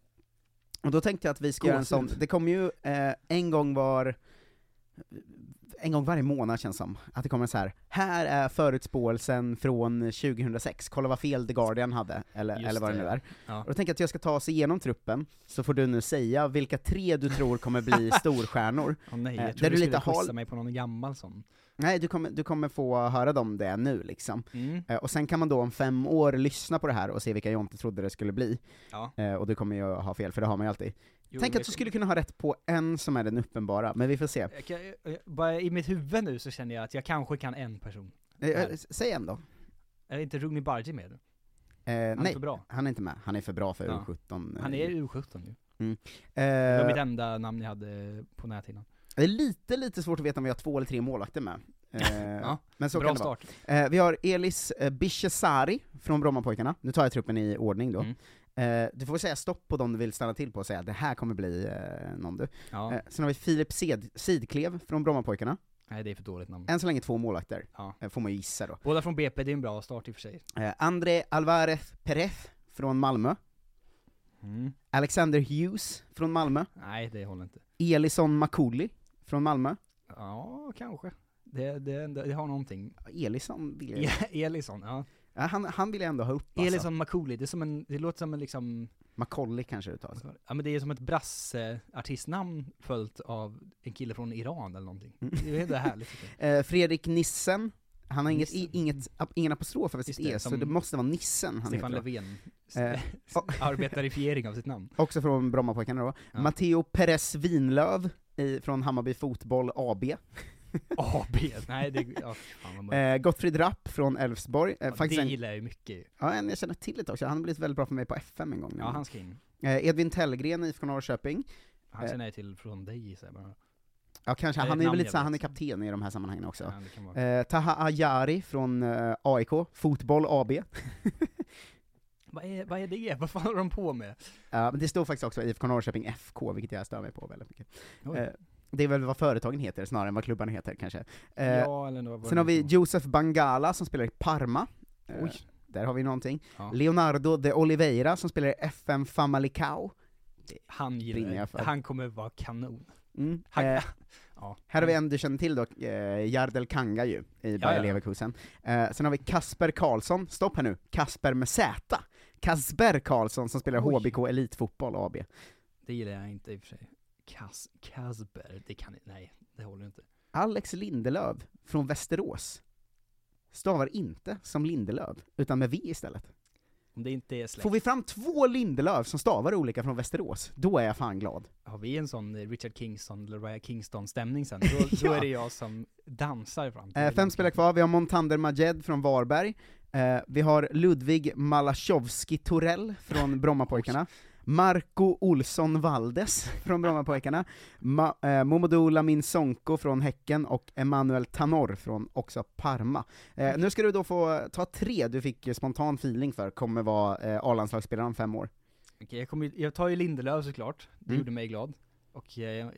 och då tänkte jag att vi ska göra en sån, det kommer ju eh, en gång var en gång varje månad känns som, att det kommer så här. här är förutspåelsen från 2006, kolla vad fel The Guardian hade, eller, Just eller vad det det, nu är. Ja. Och då tänker jag att jag ska ta oss igenom truppen, så får du nu säga vilka tre du tror kommer bli storstjärnor. Åh nej, Eh, jag tror där du du skulle quizza mig på någon gammal sån. Nej, du kommer, du kommer få höra dem det nu liksom. Mm. Eh, och sen kan man då om fem år lyssna på det här och se vilka Jonte trodde det skulle bli. Ja. Eh, och du kommer ju ha fel, för det har man ju alltid. Jo, Tänk att du skulle kunna ha rätt på en som är den uppenbara, men vi får se. Jag kan, jag, bara i mitt huvud nu så känner jag att jag kanske kan en person. Eh, eh, säg en då. Är inte Rugni Bargi med? Eh, Han är nej, för bra. han är inte med. Han är för bra för Ja. U17. eh. Han är U17 ju. Mm. Det var Eh, mitt enda namn jag hade på näthinnan. det är lite, lite svårt att veta om vi har två eller tre målvakter med. Eh, Ja, men så bra kan det vara. start. Eh, vi har Elis eh, Bishesari från Brommapojkarna, nu tar jag truppen i ordning då. Mm. Eh, du får säga stopp på dem du vill stanna till på och säga det här kommer bli eh, någon du. Ja. Eh, sen har vi Filip Sidklev från Brommapojkarna. Nej, det är för dåligt namn. Än så länge två målvakter, Ja. eh, får man ju gissa då. Båda från BP, det är en bra start i och för sig. Eh, André Alvarez Perez från Malmö. Mm. Alexander Hughes från Malmö. Nej, det håller inte. Elison Makuli från Malmö. Ja, kanske. Det, det, det har någonting. Elison vill jag... E- Elisson, ja. Ja, han, han vill jag ändå ha upp alltså. Elisson Makuli, det är som en, det låter som en liksom Macaulay kanske det uttalas. Ja men det är som ett brasse-artistnamn följt av en kille från Iran eller någonting. Mm. Det är ändå härligt. Eh, Fredrik Nissen, han har inget, i, inget, ingen apostrof över sitt det, E, så det måste vara Nissen han Stefan heter. Löfven. Eh, Arbetarifiering av sitt namn. Också från Brommapojkarna då. Ja. Matteo Perez Winlöv i, från Hammarby Fotboll AB. AB, nej det, ja, fan vad mörkt. Eh, Gottfried Rapp från Elfsborg. Eh, ja, det en, gillar jag ju mycket ja, en jag känner till lite också, han har blivit väldigt bra för mig på FM en gång. Ja, han ska in. eh, Edvin Tellgren, IFK Norrköping. Han Eh, känner jag till från dig gissar jag bara. Ja kanske, han är väl lite jag så här, han är kapten i de här sammanhangen också. Ja. Eh, Taha Ajari från eh, AIK, Fotboll AB. Vad, är, vad är det? Vad fan håller de på med? Ja, men det står faktiskt också IFK Norrköping FK, vilket jag stör mig på väldigt mycket. Eh, det är väl vad företagen heter snarare än vad klubbarna heter kanske. Eh, ja, sen har vi Josef Bangala som spelar i Parma. Eh, Oj. där har vi någonting. Ja. Leonardo de Oliveira som spelar i FM Famalicão. Han gillar. Han kommer vara kanon. Mm. Han, Eh, ja. här har vi en du känner till då, eh, Jardel Kanga ju, i Bayer ja. Leverkusen. Eh, sen har vi Kasper Karlsson, stopp här nu, Kasper med Z. Kasper Karlsson som spelar Oj. HBK Elitfotboll AB. Det gillar jag inte i och för sig. Kas, Kasper, det kan nej, det håller inte. Alex Lindelöf från Västerås stavar inte som Lindelöf, utan med V istället. Om det inte är släkt. Får vi fram två Lindelöf som stavar olika från Västerås, då är jag fan glad. Har vi en sån eh, Richard Kingston, eller Raya Kingston-stämning sen, då, då Ja. är det jag som dansar fram till Eh, fem spelare kvar, vi har Montander Majed från Varberg, eh, vi har Ludvig Malaszowski Torell från Brommapojkarna, Marco Olsson Valdes från Brommapojkarna, Ma- eh, Momodou Lamin Sonko från Häcken och Emanuel Tanor från också Parma. Eh, nu ska du då få ta tre du fick eh, spontan feeling för, kommer vara eh, A-landslagsspelare om fem år. Okej, jag, kommer, jag tar ju Lindelöf såklart, det Mm. gjorde mig glad. Och eh, jag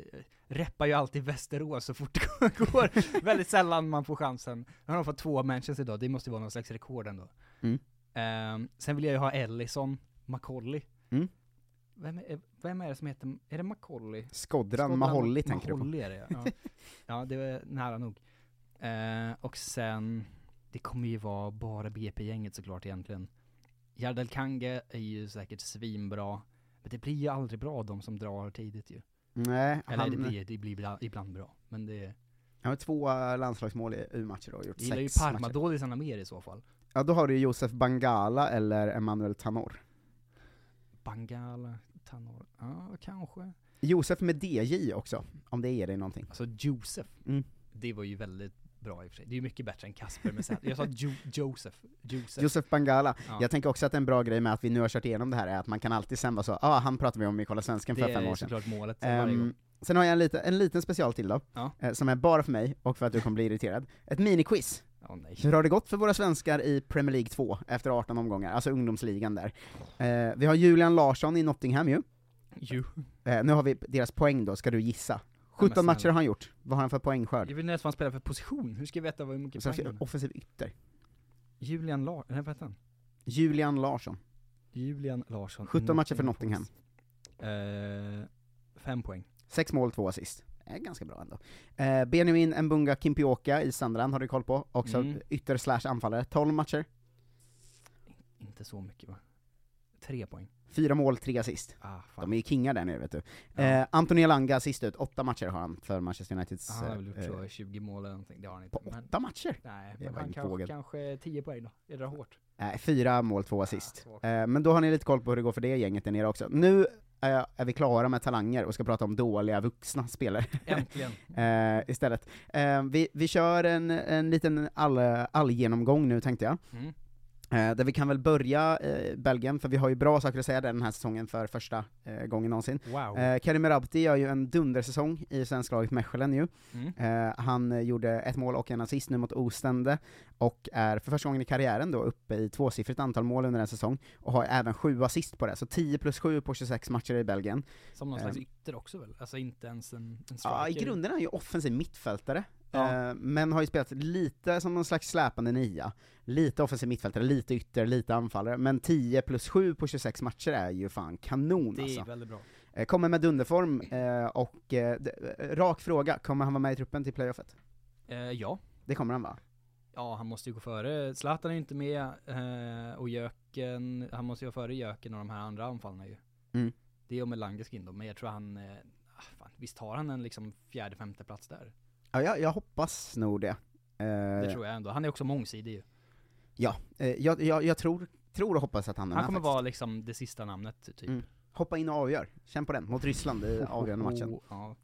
reppar ju alltid Västerås så fort det går, väldigt sällan man får chansen. Jag har nog fått två mentions idag, det måste vara någon slags rekord ändå. Mm. Ehm, sen vill jag ju ha Ellison, Macaulay. Mm. Vem är, vem är det som heter, är det Macaulay? Skodran Maholli tänker du på. Maholli är det ja. ja, det var nära nog. Eh, och sen, det kommer ju vara bara BP-gänget såklart egentligen. Jardel Kange är ju säkert svinbra, men det blir ju aldrig bra de som drar tidigt ju. Nej, Eller han, det blir, det blir ibland- bra, men det, han har två eh, landslagsmål i U-matcher och gjort jag gillar ju sex matcher. Parmadådisarna mer i så fall. Ja, då har du Josef Bangala eller Emanuel Tanor. Bangala, Tanor, ja kanske. Josef med DJ också, om det ger dig någonting. Alltså Josef, Mm. det var ju väldigt bra i och för sig. Det är ju mycket bättre än Kasper med Z. Jag sa jo, Josef, Josef. Josef Bangala. Ja. Jag tänker också att en bra grej med att vi nu har kört igenom det här är att man kan alltid sen vara så, ja ah, han pratade vi om i Kolla Svensken för det fem är år sedan. såklart målet varje gång. Ehm, sen har jag en, lite, en liten special till då, Ja. eh, som är bara för mig och för att du kommer bli irriterad. Ett miniquiz. Åh nej. Hur har det gått för våra svenskar i Premier League 2 efter 18 omgångar, alltså ungdomsligan där? Eh, vi har Julian Larsson i Nottingham ju. Jo. Eh, nu har vi deras poäng då, ska du gissa? 17 snälla. matcher har han gjort, vad har han för poängskörd? Jag vill ens vad han spelar för position, hur ska jag veta vad mycket poäng han offensiv ytter. Julian Larsson, vad heter han? Julian Larsson. Julian Larsson. 17 matcher för Nottingham. Eh, fem poäng. Sex mål, två assist. Är ganska bra ändå. Eh, Benjamin Mbunga Kimpioka i Sandran har du koll på, också Mm. ytter slash anfallare. 12 matcher, Inte så mycket va? Tre poäng. fyra mål, tre assist. Ah, fan. De är ju kingar där nere vet du. Ja. Eh, Anthony Elanga sist ut, åtta matcher har han för Manchester Uniteds... Ah, han har väl gjort eh, så 20 mål eller någonting, det har han inte. på Men, åtta matcher? nej, Det men han inget kanske, vågat. kanske 10 poäng då. Jag drar hårt. Nej, fyra mål, två assist. svagt. eh, men då har ni lite koll på hur det går för det gänget där nere också. Nu eh, är vi klara med talanger och ska prata om dåliga vuxna spelare. Äntligen. eh, istället. Eh, vi, vi kör en, en liten all, allgenomgång nu tänkte jag. Mm. Eh, där vi kan väl börja eh, Belgien, för vi har ju bra saker att säga den här säsongen för första eh, gången någonsin. Wow. Eh, Karim Merabti gör ju en dundersäsong i svenska laget Mechelen ju. Mm. Eh, han eh, gjorde ett mål och en assist nu mot Ostende, och är för första gången i karriären då uppe i tvåsiffrigt antal mål under en säsong, och har även sju assist på det, så 10 plus 7 på 26 matcher i Belgien. Som någon slags Ehm. ytter också väl? Alltså inte ens en, en striker? Ja, i grunden är han ju offensiv mittfältare, Ja. Eh, men har ju spelat lite som någon slags släpande nia, lite offensiv mittfältare, lite ytter, lite anfallare, men 10 plus 7 på 26 matcher är ju fan kanon Det är alltså. väldigt bra. Eh, Kommer med dunderform, eh, och rak fråga, kommer han vara med i truppen till playoffet? Ja. Det kommer han va? Ja, han måste ju gå före. Zlatan är ju inte med, och Jöken, han måste ju vara före Jöken och de här andra anfallarna ju. Mm. Det är om Elanga ska in då, men jag tror han, ah, fan, visst har han en liksom fjärde, femte plats där? Ja, jag, jag hoppas nog det. Eh, Det tror jag ändå. Han är också mångsidig ju. Ja, eh, jag, jag, jag tror, tror och hoppas att han är Han kommer faktiskt. vara liksom det sista namnet, typ. Mm. Hoppa in och avgör, känn på den, mot Ryssland i avgörande matchen. Oh, ja.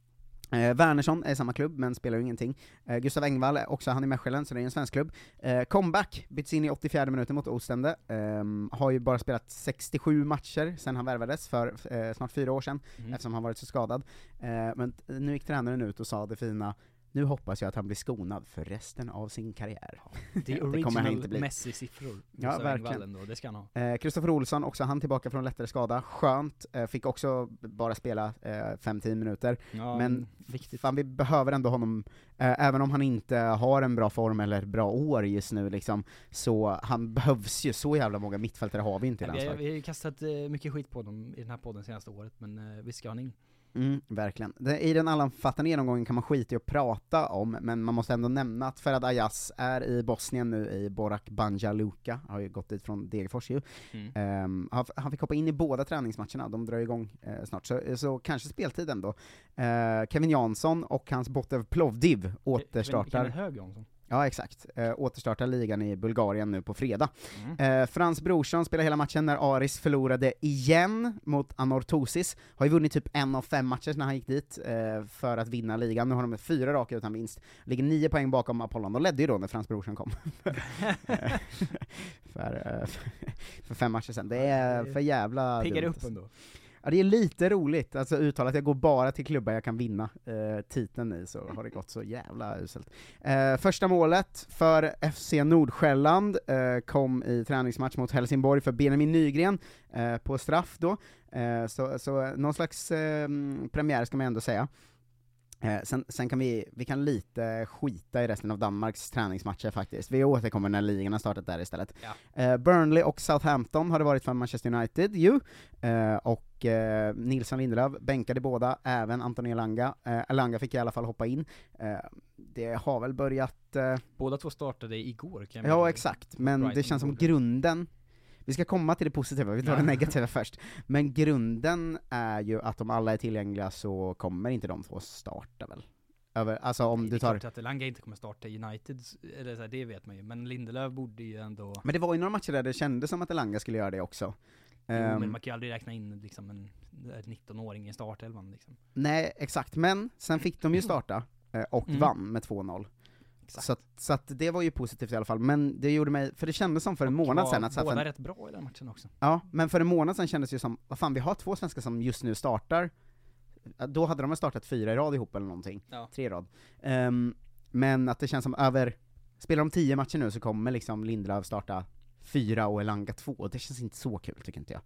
Eh, Wernersson är i samma klubb, men spelar ju ingenting. Eh, Gustav Engvall är också, han är Mechelen, så det är en svensk klubb. Eh, comeback, byts in i 84 minuten mot Ostende. Ehm, har ju bara spelat 67 matcher sen han värvades för eh, snart fyra år sedan, Mm. eftersom han varit så skadad. Eh, men nu gick tränaren ut och sa det fina, nu hoppas jag att han blir skonad för resten av sin karriär. Det är det inte original. Messi-siffror. Ja, verkligen. Ändå, det ska han ha. Eh, Kristoffer Olsson, också han tillbaka från lättare skada, skönt, eh, fick också bara spela eh, 5-10 minuter, Ja, men viktigt. fan vi behöver ändå honom, eh, även om han inte har en bra form eller bra år just nu liksom, så han behövs ju, så jävla många mittfältare har vi inte i landslaget. vi har ju kastat eh, mycket skit på dem i den här podden senaste året, men eh, vi ska ha in. Mm, verkligen. I den allomfattande genomgången kan man skita i att prata om, men man måste ändå nämna att Ferhat Ayaz är i Bosnien nu i Borak Banja Luka, har ju gått dit från Degerfors ju. Mm. Ehm, han, han fick hoppa in i båda träningsmatcherna, de drar igång eh, snart, så, så kanske speltid ändå. Eh, Kevin Jansson och hans Botev Plovdiv återstartar. Kevin Hög Jansson. Ja, exakt. Eh, återstartar ligan i Bulgarien nu på fredag. Mm. Eh, Frans Brorsson spelar hela matchen när Aris förlorade igen mot Anortosis. Har ju vunnit typ en av fem matcher när han gick dit eh, för att vinna ligan. Nu har de fyra raka utan vinst. Ligger nio poäng bakom Apollon. De ledde ju då när Frans Brorsson kom. Eh, för, eh, för fem matcher sedan. Det är för jävla Piggar upp ändå. Ja, det är lite roligt, alltså uttalat, jag går bara till klubbar jag kan vinna eh, titeln i, så har det gått så jävla uselt. Eh, första målet för FC Nordsjälland eh, kom i träningsmatch mot Helsingborg för Benjamin Nygren, eh, på straff då, eh, så, så någon slags eh, premiär ska man ändå säga. Eh, sen, sen kan vi, vi kan lite skita i resten av Danmarks träningsmatcher faktiskt, vi återkommer när ligan har startat där istället. Ja. Eh, Burnley och Southampton har det varit för Manchester United ju, eh, och Nilsson Lindelöf bänkade båda, även Anthony Elanga. Elanga fick i alla fall hoppa in. Det har väl börjat... Båda två startade igår kan jag ja, exakt, men det känns som grunden vi ska komma till det positiva, vi tar det negativa först. Men grunden är ju att om alla är tillgängliga så kommer inte de två starta väl? Över, alltså om Nej, du Det tar... är klart att Elanga inte kommer starta United, eller så här, det vet man ju, men Lindelöf borde ju ändå... Men det var ju några matcher där det kändes som att Elanga skulle göra det också. Jo, Ehm, men man kan ju aldrig räkna in liksom en en 19-åring i startelvan liksom. Nej, exakt, men sen fick de ju starta, eh, och Mm. vann med 2-0. Så, att, så att det var ju positivt i alla fall, men det gjorde mig, för det kändes som för en månad sedan att båda för, rätt bra i den matchen också. Ja, men för en månad sedan kändes det ju som, vad fan vi har två svenskar som just nu startar, då hade de startat fyra i rad ihop eller någonting, Ja. tre i rad. Ehm, men att det känns som över, spelar de tio matcher nu så kommer liksom Lindelöf starta fyra och Elanga två, och det känns inte så kul tycker inte jag.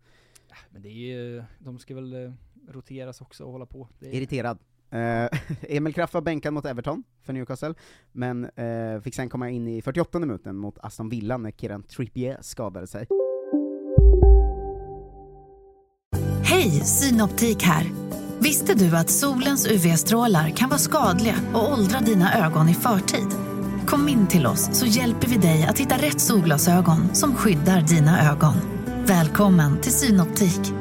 Men det är ju, de ska väl eh, roteras också och hålla på. Är, Irriterad. Eh, Emil Kraft var bänkad mot Everton för Newcastle, men eh, fick sen komma in i 48 minuten mot Aston Villa när Kieran Trippier skadade sig. Hej, Synoptik här. Visste du att solens UV-strålar kan vara skadliga och åldra dina ögon i förtid? Kom in till oss så hjälper vi dig att hitta rätt solglasögon som skyddar dina ögon. Välkommen till Synoptik.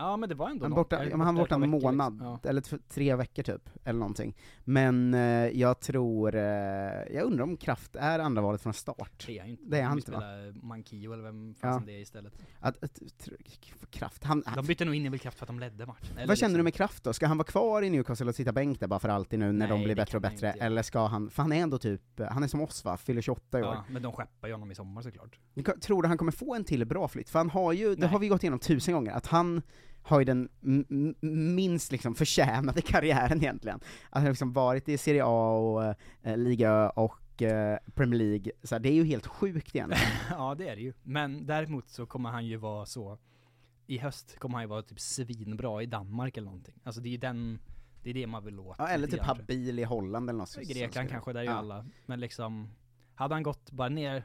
Ja men det var ändå Han, något. borta, ja, men han var borta en månad, liksom. Ja. eller tre veckor typ, eller någonting. Men eh, jag tror, eh, jag undrar om Kraft är andra valet från start? Det är inte. Det är han inte va? spelar Mankio eller vem Ja. fan det är istället. Att, att, kraft, han, De bytte nog in Emil Kraft för att de ledde matchen. Eller vad känner du liksom- med Kraft då? Ska han vara kvar i Newcastle och sitta bänk där bara för alltid nu när Nej, de blir bättre och bättre? Eller ska han, för han är ändå typ, han är som oss va, fyller 28 i år. Ja, men de skeppar ju honom i sommar såklart. Tror du han kommer få en till bra flytt? För han har ju, det Nej. har vi gått igenom tusen gånger, att han har ju den minst liksom förtjänade karriären egentligen. Att han har liksom varit i Serie A och eh, Liga och eh, Premier League, så det är ju helt sjukt egentligen. ja det är det ju. Men däremot så kommer han ju vara så, i höst kommer han ju vara typ svinbra i Danmark eller någonting. Alltså det är ju den, det är det man vill åt. ja, eller typ ha bil i Holland eller något. Grekland kanske, där är ju Ja. alla. Men liksom, hade han gått bara ner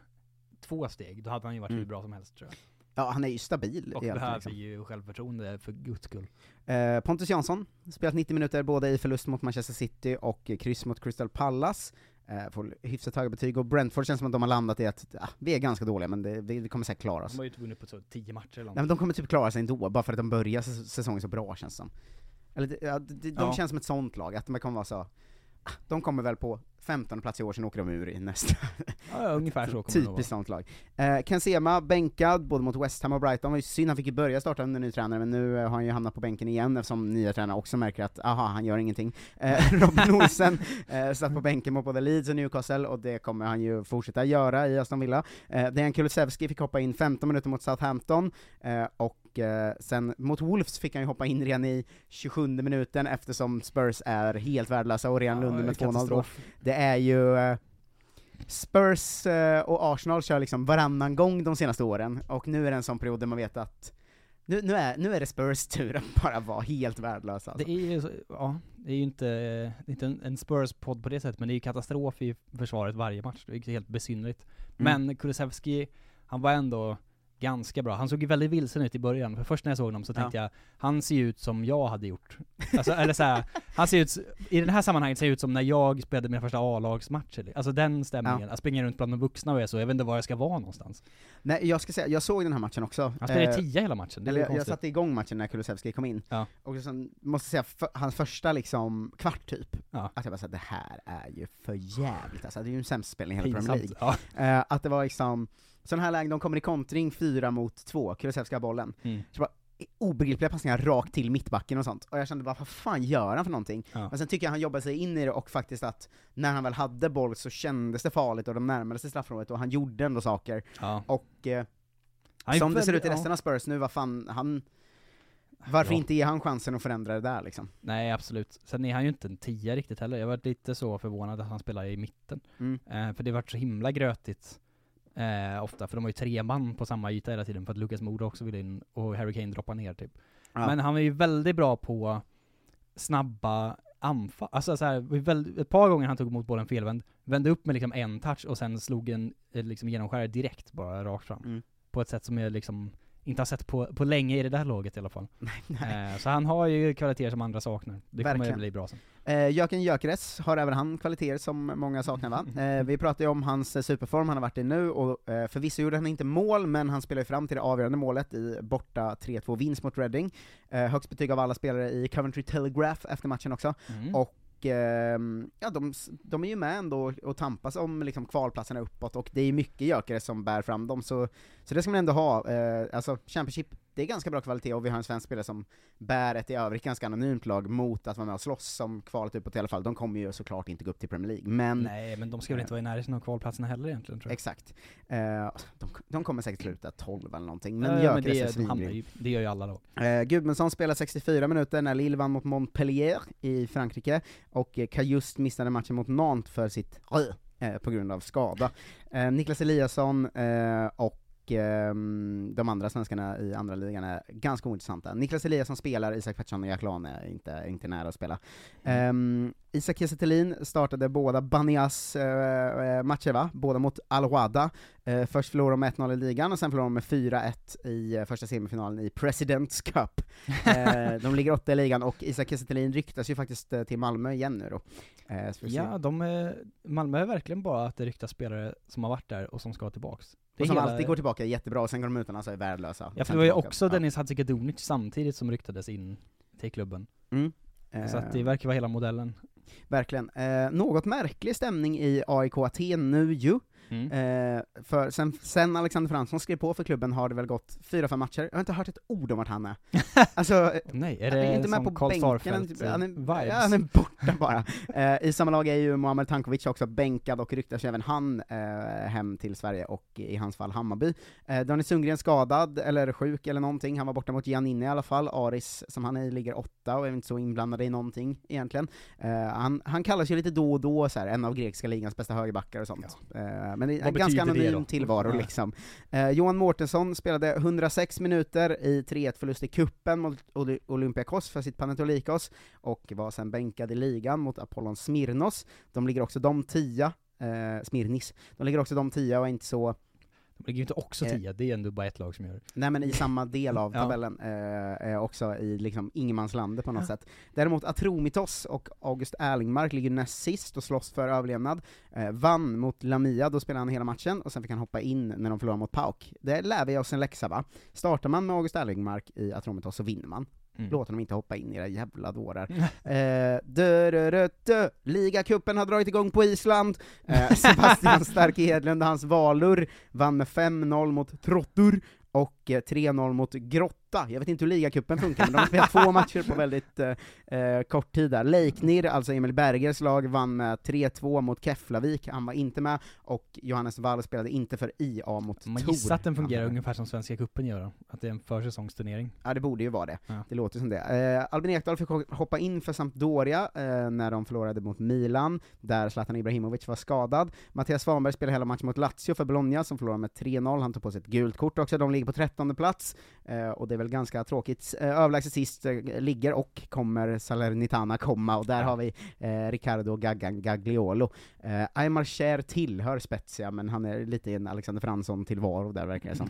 två steg, då hade han ju varit Mm. hur bra som helst tror jag. Ja, han är ju stabil Och egentligen, behöver liksom. ju självförtroende för guds skull. Eh, Pontus Jansson, spelat 90 minuter både i förlust mot Manchester City och kryss mot Crystal Palace. Eh, får hyfsat höga betyg, och Brentford känns som att de har landat i att ah, vi är ganska dåliga, men det, vi, vi kommer säkert klara oss. De har ju inte vunnit på så tio matcher eller Nej men de kommer typ klara sig ändå, bara för att de börjar säs- säsongen så bra känns det som. Eller de, de, de Ja. känns som ett sånt lag, att de kommer vara så, ah, de kommer väl på 15 plats i år, sen åker de ur i nästa. Ja, ungefär så kommer. Typiskt sånt lag. Eh, Ken Sema, bänkad, både mot West Ham och Brighton, var ju synd, han fick ju börja starta under ny tränare, men nu eh, har han ju hamnat på bänken igen eftersom nya tränare också märker att, aha, han gör ingenting. Eh, Robin Olsen eh, satt på bänken mot både Leeds och Newcastle, och det kommer han ju fortsätta göra i Aston Villa. Eh, Dejan Kulusevski fick hoppa in 15 minuter mot Southampton, eh, och eh, sen mot Wolves fick han ju hoppa in redan i 27 minuten eftersom Spurs är helt värdelösa och redan Ja, under med 2-0 då. Det är ju eh, Spurs eh, och Arsenal kör liksom varannan gång de senaste åren, och nu är det en sån period där man vet att nu, nu, är, nu är det Spurs tur att bara vara helt värdelösa alltså. Det är ju, ja, det är ju inte, det är inte en, en Spurs-podd på det sättet, men det är ju katastrof i försvaret varje match, det är helt besynnerligt. Mm. Men Kulusevski, han var ändå ganska bra. Han såg ju väldigt vilsen ut i början, för först när jag såg honom så Ja. tänkte jag, han ser ju ut som jag hade gjort. Alltså, eller så här, han ser ut, i det här sammanhanget ser ut som när jag spelade mina första A-lagsmatcher. Alltså den stämningen, att springa runt bland de vuxna och är så, jag vet inte var jag ska vara någonstans. Nej, jag ska säga, jag såg den här matchen också. Han spelade Eh, tia hela matchen, det eller jag, jag satte igång matchen när Kulusevski kom in, Ja. och sen, måste säga, för, hans första liksom kvart typ, Ja. att jag bara såhär, det här är ju för jävligt alltså, det är ju en sämst spelning i hela Premier League. ja. Eh, att det var liksom, sådana här lägen, de kommer i kontring fyra mot två, Kulusevski har bollen, Mm. så bara, obegripliga passningar rakt till mittbacken och sånt, och jag kände bara, vad fan gör han för någonting? Ja. Men sen tycker jag han jobbade sig in i det, och faktiskt att när han väl hade boll så kändes det farligt, och de närmade sig straffområdet, och han gjorde ändå saker. Ja. Och eh, som det ser ut i resten av Spurs nu, vad fan, han... Varför Ja. inte ge han chansen att förändra det där liksom? Nej absolut. Sen är han ju inte en tia riktigt heller. Jag var lite så förvånad att han spelar i mitten. Mm. Eh, för det varit så himla grötigt eh, ofta, för de har ju tre man på samma yta hela tiden för att Lucas Moura också vill in och Harry Kane droppar ner typ. Ja. Men han är ju väldigt bra på snabba anfall. Alltså så här, ett par gånger han tog emot bollen felvänd, vände upp med liksom en touch och sen slog en eh, liksom genomskärare direkt bara rakt fram. Mm. På ett sätt som jag liksom inte har sett på, på länge i det där laget i alla fall. nej. Eh, så han har ju kvaliteter som andra saknar. Det kommer Verkligen. att bli bra sen. Eh, Jöken Gyökeres har även han kvaliteter som många saknar va? Eh, vi pratade ju om hans eh, superform han har varit i nu, och eh, förvisso gjorde han inte mål, men han spelar ju fram till det avgörande målet i borta 3-2 vinst mot Reading. Eh, högst betyg av alla spelare i Coventry Telegraph efter matchen också. Mm. Och Eh, ja, de, de är ju med ändå och tampas om liksom kvalplatserna uppåt, och det är mycket gökare som bär fram dem, så, så det ska man ändå ha. Eh, alltså, Championship, det är ganska bra kvalitet, och vi har en svensk spelare som bär ett i övrigt ganska anonymt lag mot att vara med och slåss som kvalet uppåt i alla fall. De kommer ju såklart inte gå upp till Premier League, men... Nej, men de ska väl inte vara i närheten av kvalplatserna heller egentligen tror jag. Exakt. Eh, de, de kommer säkert sluta 12 eller någonting, men ja, men det, är de hamnar ju, det gör ju alla lag. Eh, Gudmundsson spelar 64 minuter när Lille vann mot Montpellier i Frankrike, och eh, Kajust missade matchen mot Nantes för sitt eh, på grund av skada. Eh, Niklas Eliasson eh, och ehm, de andra svenskarna i andra ligan är ganska ointressanta. Niklas Eliasson spelar, Isak Pettersson och Jack Lane är inte, inte nära att spela. Um, Isak Kiese startade båda Banias eh, matcher va? Båda mot Al-Wada. Eh, först förlorade de med 1-0 i ligan, och sen förlorade de med 4-1 i första semifinalen i Presidents Cup. De ligger åtta i ligan, och Isak Kiese ryktas ju faktiskt till Malmö igen nu då. Ja, de Malmö är verkligen bara att det ryktas spelare som har varit där och som ska tillbaks. Det och som hela- alltid går tillbaka jättebra, och sen går de utomlands och är värdelösa. Ja för det var ju också Ja. Dennis Hadzikadunic samtidigt som ryktades in till klubben. Mm. Så att det Eh, verkar vara hela modellen. Verkligen. Eh, något märklig stämning i AIK Aten nu ju. Mm. Eh, för sen, sen Alexander Fransson skrev på för klubben har det väl gått fyra, fem matcher, jag har inte hört ett ord om vart han är. alltså, Nej, är han det inte med på Karl bänken, han är, eh, vibes? ja, han är borta bara. Eh, I samma lag är ju Muamer Tankovic också bänkad och ryktas även han eh, hem till Sverige och i hans fall Hammarby. Eh, Daniel Sundgren skadad, eller sjuk eller någonting, han var borta mot Giannini i alla fall, Aris som han är i ligger åtta och är inte så inblandad i någonting egentligen. Eh, han, han kallas ju lite då och då så här, en av grekiska ligans bästa högerbackar och sånt. Eh, men det är Vad en ganska anonym tillvaro Ja. liksom. Eh, Johan Mårtensson spelade 106 minuter i 3-1-förlust i kuppen mot Olympiakos för sitt Panathinaikos, och var sen bänkad i ligan mot Apollon Smirnos. De ligger också de tia, eh, Smirnis, de ligger också de tia och är inte så De ligger ju inte också Eh, tia, det är ändå bara ett lag som gör det. Nej men i samma del av Ja. tabellen, eh, eh, också i liksom ingenmanslandet på något sätt. Däremot Atromitos och August Erlingmark ligger näst sist och slåss för överlevnad. Eh, vann mot Lamia, då spelade han hela matchen, och sen fick han hoppa in när de förlorade mot Pauk. Det lär vi oss en läxa va? Startar man med August Erlingmark i Atromitos så vinner man. Mm. Låt honom inte hoppa in, era jävla dårar. eh, dö, dö, dö, dö. Ligacupen har dragit igång på Island. Eh, Sebastian Stark Hedlund och hans Valur vann med 5-0 mot Trottur, och eh, 3-0 mot Grotta. Jag vet inte hur ligacupen funkar, men de har spelat två matcher på väldigt eh, eh, kort tid där. Leiknir, alltså Emil Bergers lag, vann med 3-2 mot Keflavik, han var inte med, och Johannes Wall spelade inte för IA mot Man Tor. gissar att den fungerar Ja. ungefär som Svenska cupen gör då, att det är en försäsongsturnering. Ja, det borde ju vara det. Ja. Det låter som det. Eh, Albin Ekdal fick ho- hoppa in för Sampdoria eh, när de förlorade mot Milan, där Zlatan Ibrahimovic var skadad. Mattias Svanberg spelade hela matchen mot Lazio för Bologna, som förlorade med 3-0. Han tog på sig ett gult kort också, de ligger på trettonde plats, eh, och det är väl ganska tråkigt. Eh, överlägset sist eh, ligger, och kommer Salernitana komma, och där har vi Riccardo Gaggan Gagliolo. Aymar Cher tillhör Spezia, men han är lite en Alexander Fransson tillvaro där verkar det som.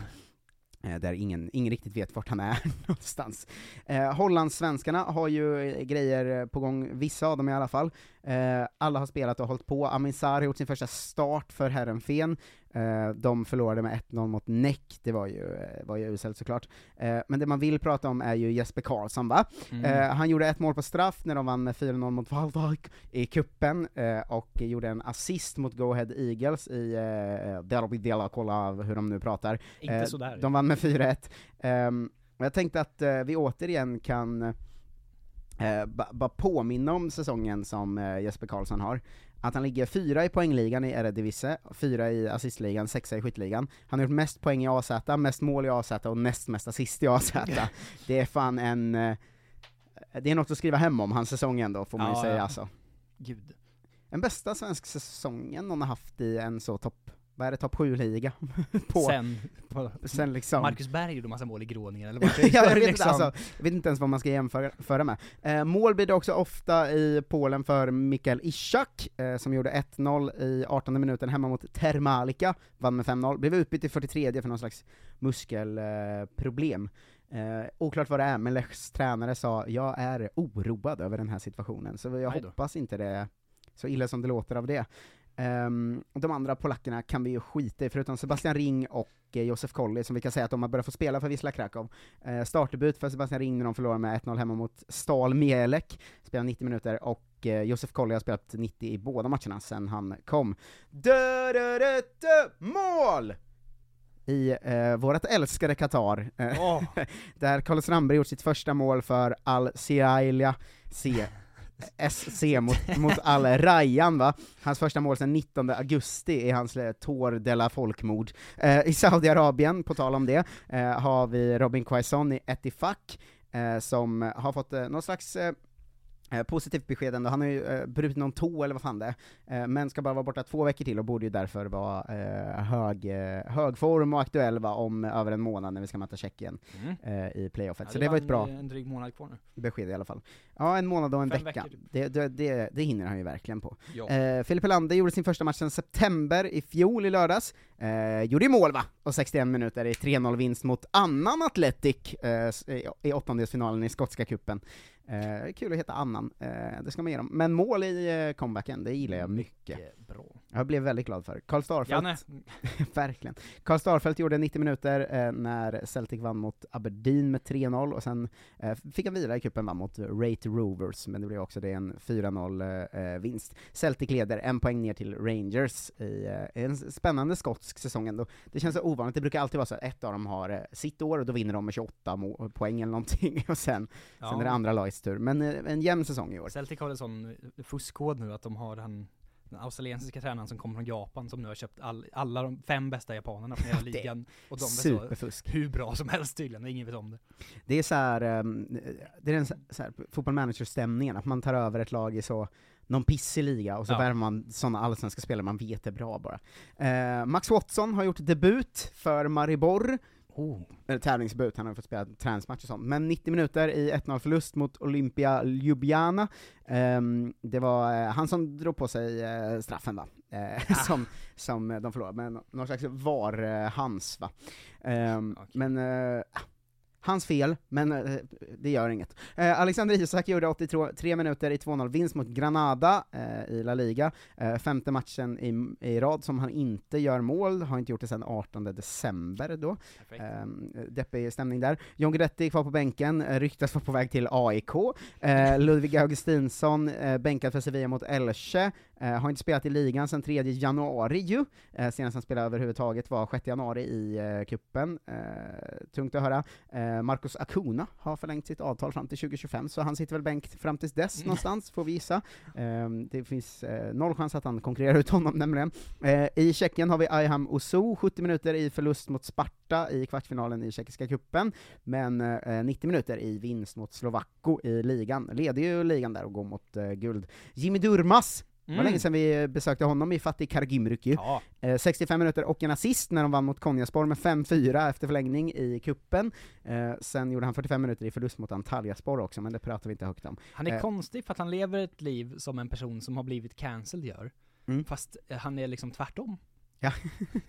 Eh, där ingen, ingen riktigt vet vart han är någonstans. Eh, Hollandssvenskarna har ju grejer på gång, vissa av dem i alla fall. Eh, alla har spelat och hållit på. Amin Sarr har gjort sin första start för Herrenfen. Eh, de förlorade med 1-0 mot Näck, det var ju, eh, var ju uselt såklart. Eh, men det man vill prata om är ju Jesper Karlsson va? Mm. Eh, han gjorde ett mål på straff när de vann med 4-0 mot Waldorf i kuppen och gjorde en assist mot Go Ahead Eagles i Derby Della, kolla hur de nu pratar. Inte sådär. De vann med 4-1. Ehm, och jag tänkte att vi återigen kan eh, ba- bara påminna om säsongen som Jesper Karlsson har. Att han ligger fyra i poängligan i Eredivisie, fyra i assistligan, sexa i skytteligan. Han har gjort mest poäng i AZ, mest mål i AZ och näst mest assist i AZ. det är fan en... eh, det är något att skriva hem om, hans säsong ändå, får man ju Ja, säga ja. alltså. Gud. Den bästa svensk säsongen någon har haft i en så topp, vad är det, topp 7-liga? på, Sen, på, sen liksom... Marcus Berg gjorde massa mål i Groningen, eller vad ja, jag, vet inte, liksom. alltså, jag vet inte ens vad man ska jämföra föra med. Eh, mål blir det också ofta i Polen för Mikael Ishak, eh, som gjorde 1-0 i 18 minuten hemma mot Termalika, vann med 5-0, blev utbytt i 43 för någon slags muskelproblem. Eh, oklart vad det är, men Lechs tränare sa jag är oroad över den här situationen, så jag hoppas inte det är så illa som det låter av det. Ehm, de andra polackerna kan vi ju skita i, förutom Sebastian Ring och eh, Josef Kolli, som vi kan säga att de har börjat få spela för Wisla Krakow. Uh, startdebut för Sebastian Ring när de förlorade med 1-0 hemma mot Stal Mielek, spelade 90 minuter, och eh, Josef Kolli har spelat 90 i båda matcherna sen han kom. Dö, dö, dö, mål! I uh, vårt älskade Qatar, eh, där Carlos Strandberg gjort sitt första mål för Al Siaila C. SC mot, mot Al-Rayan va? Hans första mål sedan 19 augusti i hans eh, Tour de la folkmord. Eh, I Saudiarabien, på tal om det, eh, har vi Robin Quaison i Etifak, eh, som har fått eh, någon slags eh, eh, Eh, positivt besked ändå, han har ju eh, brutit någon tå eller vad fan det är, eh, men ska bara vara borta två veckor till och borde ju därför vara eh, hög, eh, hög form och aktuell va, om över en månad när vi ska möta Tjeckien Mm. eh, i playoffet. Ja, Så det var ett bra En, en dryg månad kvar nu. besked i alla fall. Ja, en månad och en Fem vecka. Det, det, det, det hinner han ju verkligen på. Ja. Eh, Filip Helander gjorde sin första match sedan september i fjol i lördags, Eh, gjorde ju mål va, och 61 minuter i 3-0 vinst mot annan Athletic eh, s- i- åttondelsfinalen i skotska cupen. Eh, kul att heta annan, eh, det ska man ge dem. Men mål i eh, comebacken, det gillar jag mycket. bra. Jag blev väldigt glad för. Karl Starfelt, verkligen. Karl Starfelt gjorde 90 minuter eh, när Celtic vann mot Aberdeen med 3-0, och sen eh, fick han vila i cupen va, mot Rate Rovers, men det blev också det en 4-0 eh, vinst. Celtic leder en poäng ner till Rangers i eh, en spännande skotsk säsong ändå. Det känns så ovanligt, det brukar alltid vara så att ett av dem har eh, sitt år, och då vinner de med 28 mo- poäng eller någonting, och sen, Ja. sen är det andra lagets tur. Men eh, en jämn säsong i år. Celtic har en sån fuskkod nu att de har han den australiensiska tränaren som kommer från Japan som nu har köpt all, alla de fem bästa japanerna från hela ligan. Och de är superfusk. så hur bra som helst tydligen, och ingen vet om det. Det är så här, ehm, det är den så här, football manager-stämningen, att man tar över ett lag i så någon pissig liga, och så Ja. värvar man sådana allsvenska spelare man vet är bra bara. Eh, Max Watson har gjort debut för Maribor, Oh. eller tävlingsdebut, han har fått spela träningsmatch och sånt, men 90 minuter i 1-0 förlust mot Olympia Ljubljana. Ehm, det var eh, han som drog på sig eh, straffen va, eh, som, som de förlorade, men någon slags var-hans va. Ehm, Men, eh, hans fel, men eh, det gör inget. Eh, Alexander Isak gjorde 83 minuter i 2-0 vinst mot Granada eh, i La Liga, eh, femte matchen i, i rad som han inte gör mål, har inte gjort det sedan 18 december då. Eh, deppig stämning där. John Guidetti kvar på bänken, eh, ryktas vara på väg till AIK. Eh, Ludvig Augustinsson eh, bänkad för Sevilla mot Elche, eh, har inte spelat i ligan sedan 3 januari ju, eh, senast han spelade överhuvudtaget var 6 januari i eh, kuppen. Eh, tungt att höra. Eh, Marcus Acuna har förlängt sitt avtal fram till 2025, så han sitter väl bänk fram tills dess Mm. någonstans, får vi gissa. Eh, det finns noll chans att han konkurrerar ut honom nämligen. I Tjeckien har vi Ayham Ozu, 70 minuter i förlust mot Sparta i kvartsfinalen i tjeckiska kuppen men eh, 90 minuter i vinst mot Slovakko i ligan. Leder ju ligan där och går mot guld. Jimmy Durmas, det var Mm. länge sedan vi besökte honom i Fatih Karagümrük. Ja. Eh, 65 minuter och en assist när de vann mot Konyaspor med 5-4 efter förlängning i kuppen. Eh, sen gjorde han 45 minuter i förlust mot Antalyaspor också, men det pratar vi inte högt om. Han är Eh, konstig för att han lever ett liv som en person som har blivit cancelled gör. Mm. Fast eh, han är liksom tvärtom. Ja.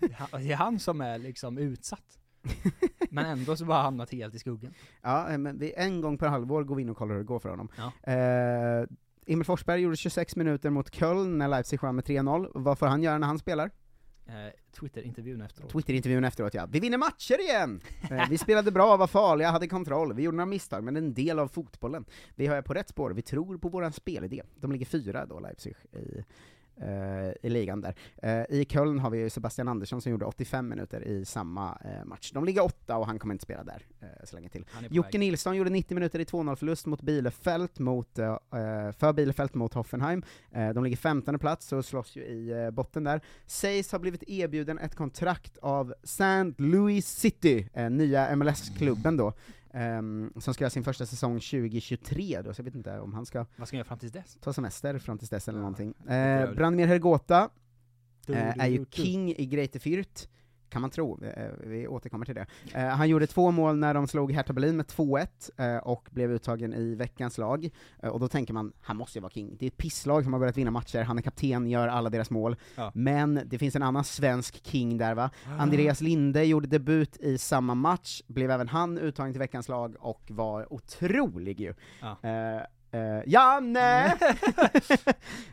Det är han som är liksom utsatt. Men ändå så bara hamnat helt i skuggan. Ja, eh, men vi, en gång per halvår går vi in och kollar hur det går för honom. Ja. Eh, Emil Forsberg gjorde 26 minuter mot Köln när Leipzig vann med 3-0. Vad får han göra när han spelar? Eh, Twitter-intervjun efteråt. Twitter-intervjun efteråt ja. Vi vinner matcher igen! Eh, vi spelade bra, var farliga, hade kontroll, vi gjorde några misstag, men en del av fotbollen. Vi är på rätt spår, vi tror på våran spelidé. De ligger fyra då, Leipzig, i, i ligan där. Eh, I Köln har vi ju Sebastian Andersson som gjorde 85 minuter i samma eh, match. De ligger åtta och han kommer inte spela där eh, så länge till. Jocke väg. Nilsson gjorde 90 minuter i 2-0 förlust mot Bielefeld, mot, eh, för Bielefeld mot Hoffenheim. Eh, de ligger 15 plats och slåss ju i eh, botten där. Sägs ha blivit erbjuden ett kontrakt av St. Louis City, eh, nya MLS-klubben då, ehm, som ska göra sin första säsong 2023 då, så jag vet inte om han ska Vad ska han göra fram tills dess? ta semester fram tills dess eller någonting. Eh, bedrövligt. Branimir Hergota eh, du, är ju king i Greite Fürth, kan man tro, eh, vi återkommer till det. Eh, han gjorde två mål när de slog Hertha Berlin med 2-1, eh, och blev uttagen i veckans lag, och då tänker man, han måste ju vara king. Det är ett pisslag som har börjat vinna matcher, han är kapten, gör alla deras mål, Ja. men det finns en annan svensk king där va? Andreas Linde gjorde debut i samma match, blev även han uttagen till veckans lag, och var otrolig ju. Ja. Uh, Janne! uh,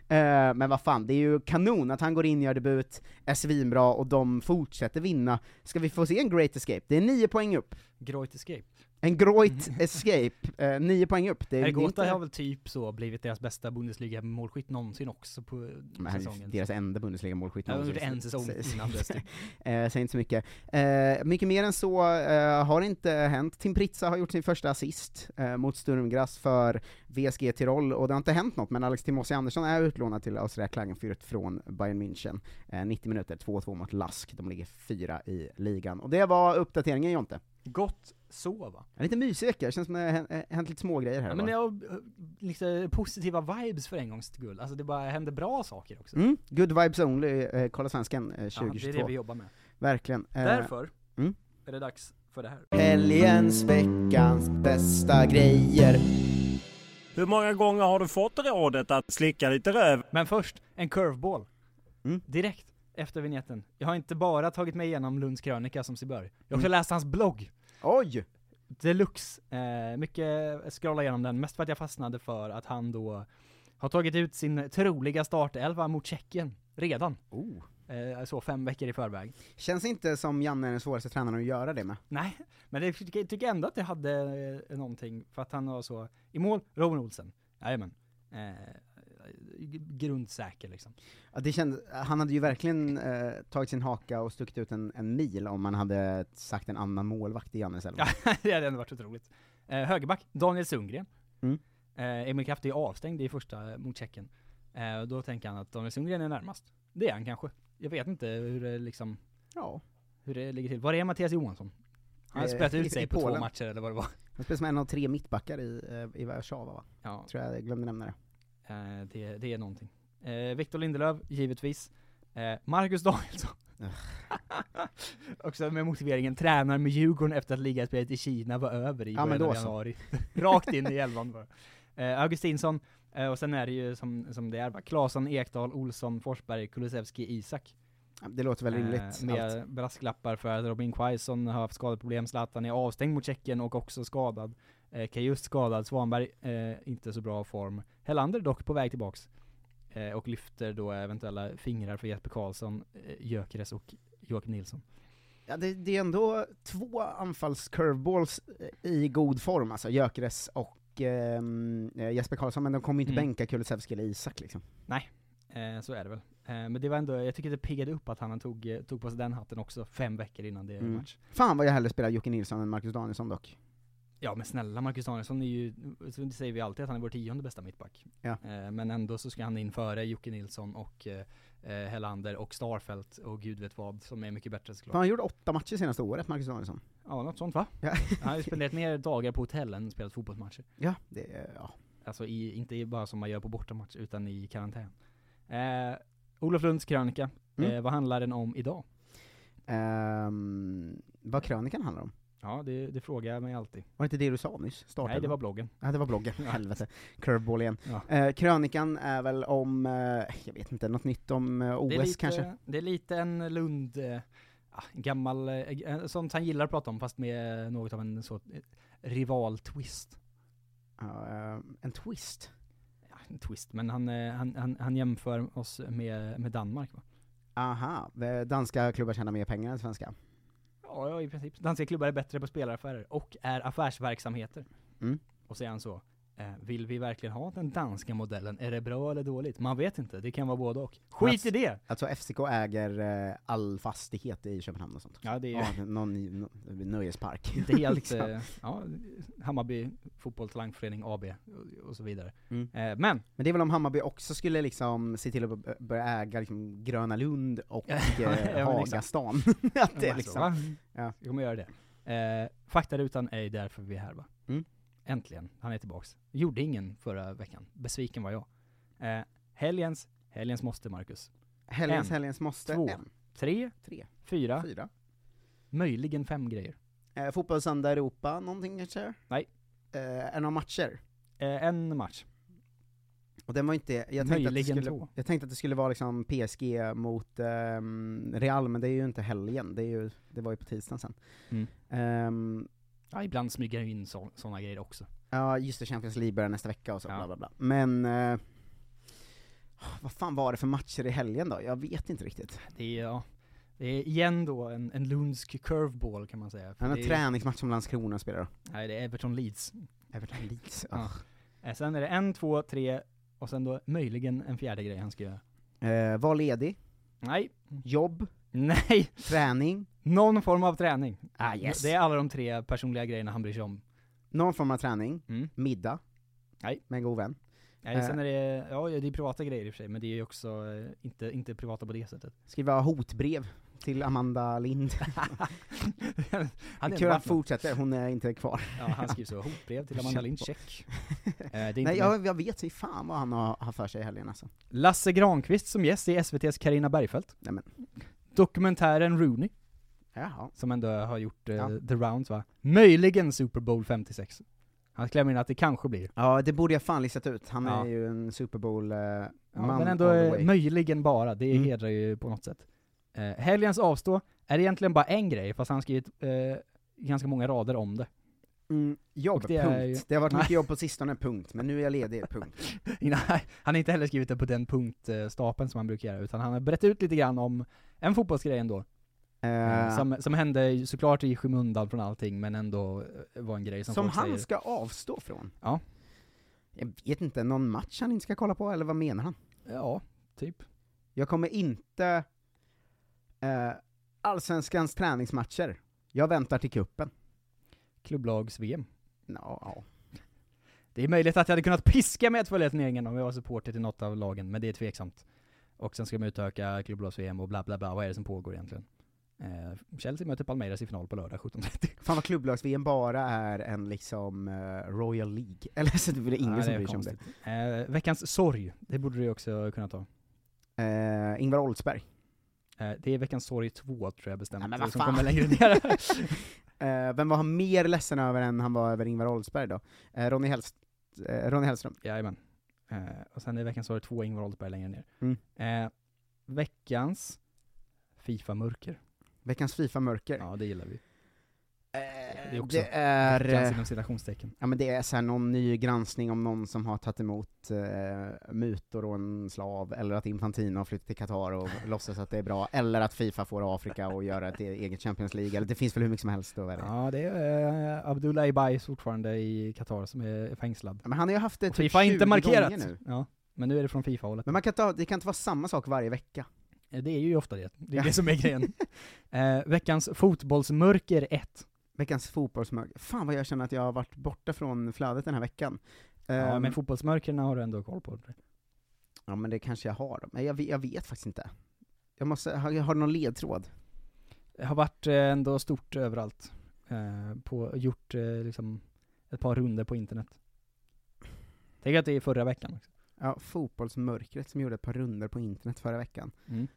men vad fan, det är ju kanon att han går in, gör debut, är svinbra, och de fortsätter vinna. Ska vi få se en Great Escape? Det är nio poäng upp. Great Escape. En Groit Escape, eh, nio poäng upp. Det är, Hergota har väl typ så blivit deras bästa Bundesliga-målskytt någonsin också på Men han säsongen. deras enda Bundesliga-målskytt Ja, de någonsin. gjorde en säsong innan dess, typ. eh, Säg inte så mycket. Eh, mycket mer än så eh, har inte hänt. Tim Pritza har gjort sin första assist eh, mot Sturmgrass för VSG Tirol, och det har inte hänt något, men Alex Timossi Andersson är utlånad till Austria Klagenfurt från Bayern München. Eh, 90 minuter, 2-2 mot Lask, de ligger fyra i ligan. Och det var uppdateringen Jonte. Gott så va? En lite mysig vecka, det känns som det har hänt, hänt lite smågrejer här Ja, men det har eh, lite positiva vibes för en gångs skull. Alltså det bara händer bra saker också. Mm, good vibes only, eh, kolla svensken eh, Ja, 2022. det är det vi jobbar med. Verkligen. Eh, Därför mm. är det dags för det här. Helgens, veckans bästa grejer. Hur många gånger har du fått rådet att slicka lite röv? Men först, en curveball. Mm. Direkt. efter vignetten. Jag har inte bara tagit mig igenom Lunds krönika som sig bör. Jag har också Mm. läst hans blogg. Oj! Deluxe. Eh, mycket scrolla igenom den, mest för att jag fastnade för att han då har tagit ut sin troliga startelva mot Tjeckien, redan. Oh. Eh, så fem veckor i förväg. Känns inte som Janne är den svåraste tränaren att göra det med. Nej, men det tycker jag tycker ändå att det hade eh, någonting, för att han var så, i mål, Robin Olsen. Jajamän. Eh, grundsäker liksom. Ja, det kändes, han hade ju verkligen eh, tagit sin haka och stuckit ut en, en mil om man hade sagt en annan målvakt i Jannes elva. Ja, det hade ändå varit otroligt. Eh, högerback, Daniel Sundgren. Mm. Eh, Emil Kraft är avstängd i första eh, mot Tjeckien. Eh, då tänker han att Daniel Sundgren är närmast. Det är han kanske. Jag vet inte hur det liksom, Ja. hur det ligger till. Var är Mattias Johansson? Han har Eh, spelat ut sig i på två matcher eller vad det var. Han spelar som en av tre mittbackar i, eh, i Warszawa va? Ja. Tror jag, jag glömde nämna det. Eh, det, det är någonting. Eh, Victor Lindelöf, givetvis. Eh, Marcus Danielsson. Också med motiveringen, tränar med Djurgården efter att ligaspelet i Kina var över i Ja, början av januari. Rakt in i elvan bara. Eh, Augustinsson, eh, och sen är det ju som, som det är va, Claesson, Ekdal, Olsson, Forsberg, Kulusevski, Isak. Det låter väl rimligt. Eh, med allt. brasklappar för att Robin Quaison har haft skadeproblem, Zlatan är avstängd mot Tjeckien och också skadad. Eh, Kajust skadad, Svanberg eh, inte så bra form. Hellander dock på väg tillbaks. Eh, och lyfter då eventuella fingrar för Jesper Karlsson, eh, Gyökeres och Joakim Nilsson. Ja, det, det är ändå två anfalls-curveballs eh, i god form, alltså Gyökeres och ehm, eh, Jesper Karlsson, men de kommer ju inte Mm. bänka Kulusevski eller Isak liksom. Nej, eh, så är det väl. Men det var ändå, jag tycker det piggade upp att han tog, tog på sig den hatten också fem veckor innan det Mm. match. Fan vad jag hellre spelar Jocke Nilsson än Marcus Danielsson dock. Ja men snälla, Marcus Danielsson är ju, det säger vi alltid att han är vår tionde bästa mittback. Ja. Eh, men ändå så ska han in före Jocke Nilsson och eh, eh, Hellander och Starfelt och gud vet vad, som är mycket bättre såklart. Han gjorde åtta matcher senaste året, Marcus Danielsson. Ja, något sånt va? Ja. Han har ju spenderat mer dagar på hotell än spelat fotbollsmatcher. Ja, det ja. Alltså i, inte bara som man gör på bortamatch, utan i karantän. Eh, Olof Lunds krönika, Mm. eh, vad handlar den om idag? Ehm, vad krönikan handlar om? Ja, det, det frågar jag mig alltid. Var det inte det du sa nyss? Starten, Nej, det va? var bloggen. Ja, det var bloggen. Helvete. Curveball igen. Ja. Eh, krönikan är väl om, eh, jag vet inte, något nytt om eh, OS det lite, kanske? Det är lite en Lund, eh, gammal, eh, eh, sånt han gillar att prata om fast med något av en så, rival-twist. Eh, en twist? Ja, en twist, men han, han, han, han jämför oss med, med Danmark va? Aha, danska klubbar tjänar mer pengar än svenska. Ja, ja, i princip. Danska klubbar är bättre på spelaraffärer och är affärsverksamheter. Mm. Och så är han så, vill vi verkligen ha den danska modellen? Är det bra eller dåligt? Man vet inte, det kan vara både och. Skit i det! Alltså FCK äger eh, all fastighet i Köpenhamn och sånt. Ja, det är ju- Ja, någon nå- nöjespark. Inte helt, liksom. eh, ja, Hammarby Fotboll Talangförening AB och, och så vidare. Mm. Eh, men, Men det är väl om Hammarby också skulle liksom se till att börja äga liksom Gröna Lund och eh, liksom- Hagastan. att det liksom, va? ja. vi kommer göra det. Eh, faktarutan är därför vi är här va? Mm. Äntligen, han är tillbaks. Gjorde ingen förra veckan, besviken var jag. Eh, helgens, helgens måste Marcus. Helgens, En, helgens måste, två, en. tre, Tre. fyra, Fyra. möjligen fem grejer. Eh, Fotbollssöndag Europa, någonting kanske? Nej. Eh, det några matcher? Eh, en match. Och den var inte, jag tänkte, att det Möjligen skulle, jag tänkte att det skulle vara liksom PSG mot ehm, Real, men det är ju inte helgen, det, är ju, det var ju på tisdagen sen. Mm. Ehm, Ja, ibland smyger jag in sådana grejer också. ja, just det, Champions League börjar nästa vecka och så, Ja. bla bla bla. Men, eh, vad fan var det för matcher i helgen då? Jag vet inte riktigt. Det är, ja, det är igen då en, en Lundsk curveball kan man säga. Är- träningsmatch som Landskrona spelar då. Nej, det är Everton Leeds. Everton Leeds, Ja. Eh, Sen är det en, två, tre, och sen då möjligen en fjärde grej han ska göra. Eh, var ledig, Nej. jobb, Nej! träning, Någon form av träning. Ah, yes. Det är alla de tre personliga grejerna han bryr sig om. någon form av träning, Mm. middag, Nej. med en god vän. Nej, Eh. sen är det, ja det är privata grejer i och för sig, men det är ju också eh, inte, inte privata på det sättet. Skriva hotbrev till Amanda Lind. Han är Kul att fortsätter, hon är inte kvar. Ja, han skriver så, hotbrev till Amanda Lind, check. Eh, det är inte Nej, jag, jag vet sig fan vad han har, har för sig i helgen alltså. Lasse Granqvist som gäst i SVT's Karina Bergfeldt. Dokumentären Rooney, Jaha. som ändå har gjort eh, Ja. the rounds va? Möjligen Super Bowl 56. Han klämmer in att det kanske blir. Ja, det borde jag fan listat ut. Han Ja. är ju en Super Bowl eh, Ja, men ändå eh, möjligen bara, det Mm. hedrar ju på något sätt. Eh, helgens avstå är egentligen bara en grej, fast han skrivit eh, ganska många rader om det. Mm, jobb, det punkt. ju- Det har varit mycket jobb på sistone, punkt. Men nu är jag ledig, punkt. Nej, han har inte heller skrivit det på den punktstapeln som han brukar göra, utan han har berättat ut lite grann om en fotbollsgrej ändå. Eh, Som, som hände såklart i skymundan från allting, men ändå eh, var en grej som, som han säger. ska avstå från? Ja. Jag vet inte, någon match han inte ska kolla på, eller vad menar han? Ja, typ. Jag kommer inte... Eh, Allsvenskans träningsmatcher. Jag väntar till kuppen. Klubblags-VM. Ja, ja. Det är möjligt att jag hade kunnat piska medföljeturneringen om jag var supporter till något av lagen, men det är tveksamt. Och sen ska de utöka klubblags-VM och bla bla bla, vad är det som pågår egentligen? Eh, Chelsea möter Palmeiras i final på lördag 17.30. Fan vad klubblags-VM bara är en liksom eh, Royal League. Eller så det är ingen Nej, som bryr sig om det. Eh, veckans sorg, det borde du också kunna ta. Eh, Ingvar Oldsberg. Eh, det är veckans sorg 2 tror jag bestämt, Nej, men vad som kommer längre ner. Eh, vem var han mer ledsen över än han var över Ingvar Oldsberg då? Eh, Ronny, Hellst, eh, Ronny Hellström. Jajamän. Eh, och sen är veckans sorg 2 Ingvar Oldsberg längre ner. Mm. Eh, veckans Fifa-mörker. Veckans Fifa-mörker. Ja, det gillar vi. det också det är... veckans eh, inom citationstecken. Ja men det är så här någon ny granskning om någon som har tagit emot eh, mutor och en slav, eller att Infantino har flyttat till Qatar och låtsas att det är bra, eller att Fifa får Afrika och göra ett eget Champions League, eller det finns väl hur mycket som helst då. Ja, det är eh, Abdullah Ibais fortfarande i Qatar som är fängslad. Men han har ju haft det Och typ Fifa har inte 20 markerat. gånger nu. Ja, men nu är det från Fifa-hållet. Men man kan ta, det kan inte vara samma sak varje vecka. Eh, Det är ju ofta det. Det är det som är grejen. Eh, veckans fotbollsmörker 1. Veckans fotbollsmörker. Fan vad jag känner att jag har varit borta från flödet den här veckan. Ja, Ehm, men fotbollsmörkerna har du ändå koll på. ja men det kanske jag har, men jag, vet- jag vet faktiskt inte. Jag måste, har, har du någon ledtråd? Det har varit eh, ändå stort överallt. Eh, på, gjort eh, liksom ett par runder på internet. Tänk att det är förra veckan också. Ja, fotbollsmörkret som gjorde ett par runder på internet förra veckan. Mm.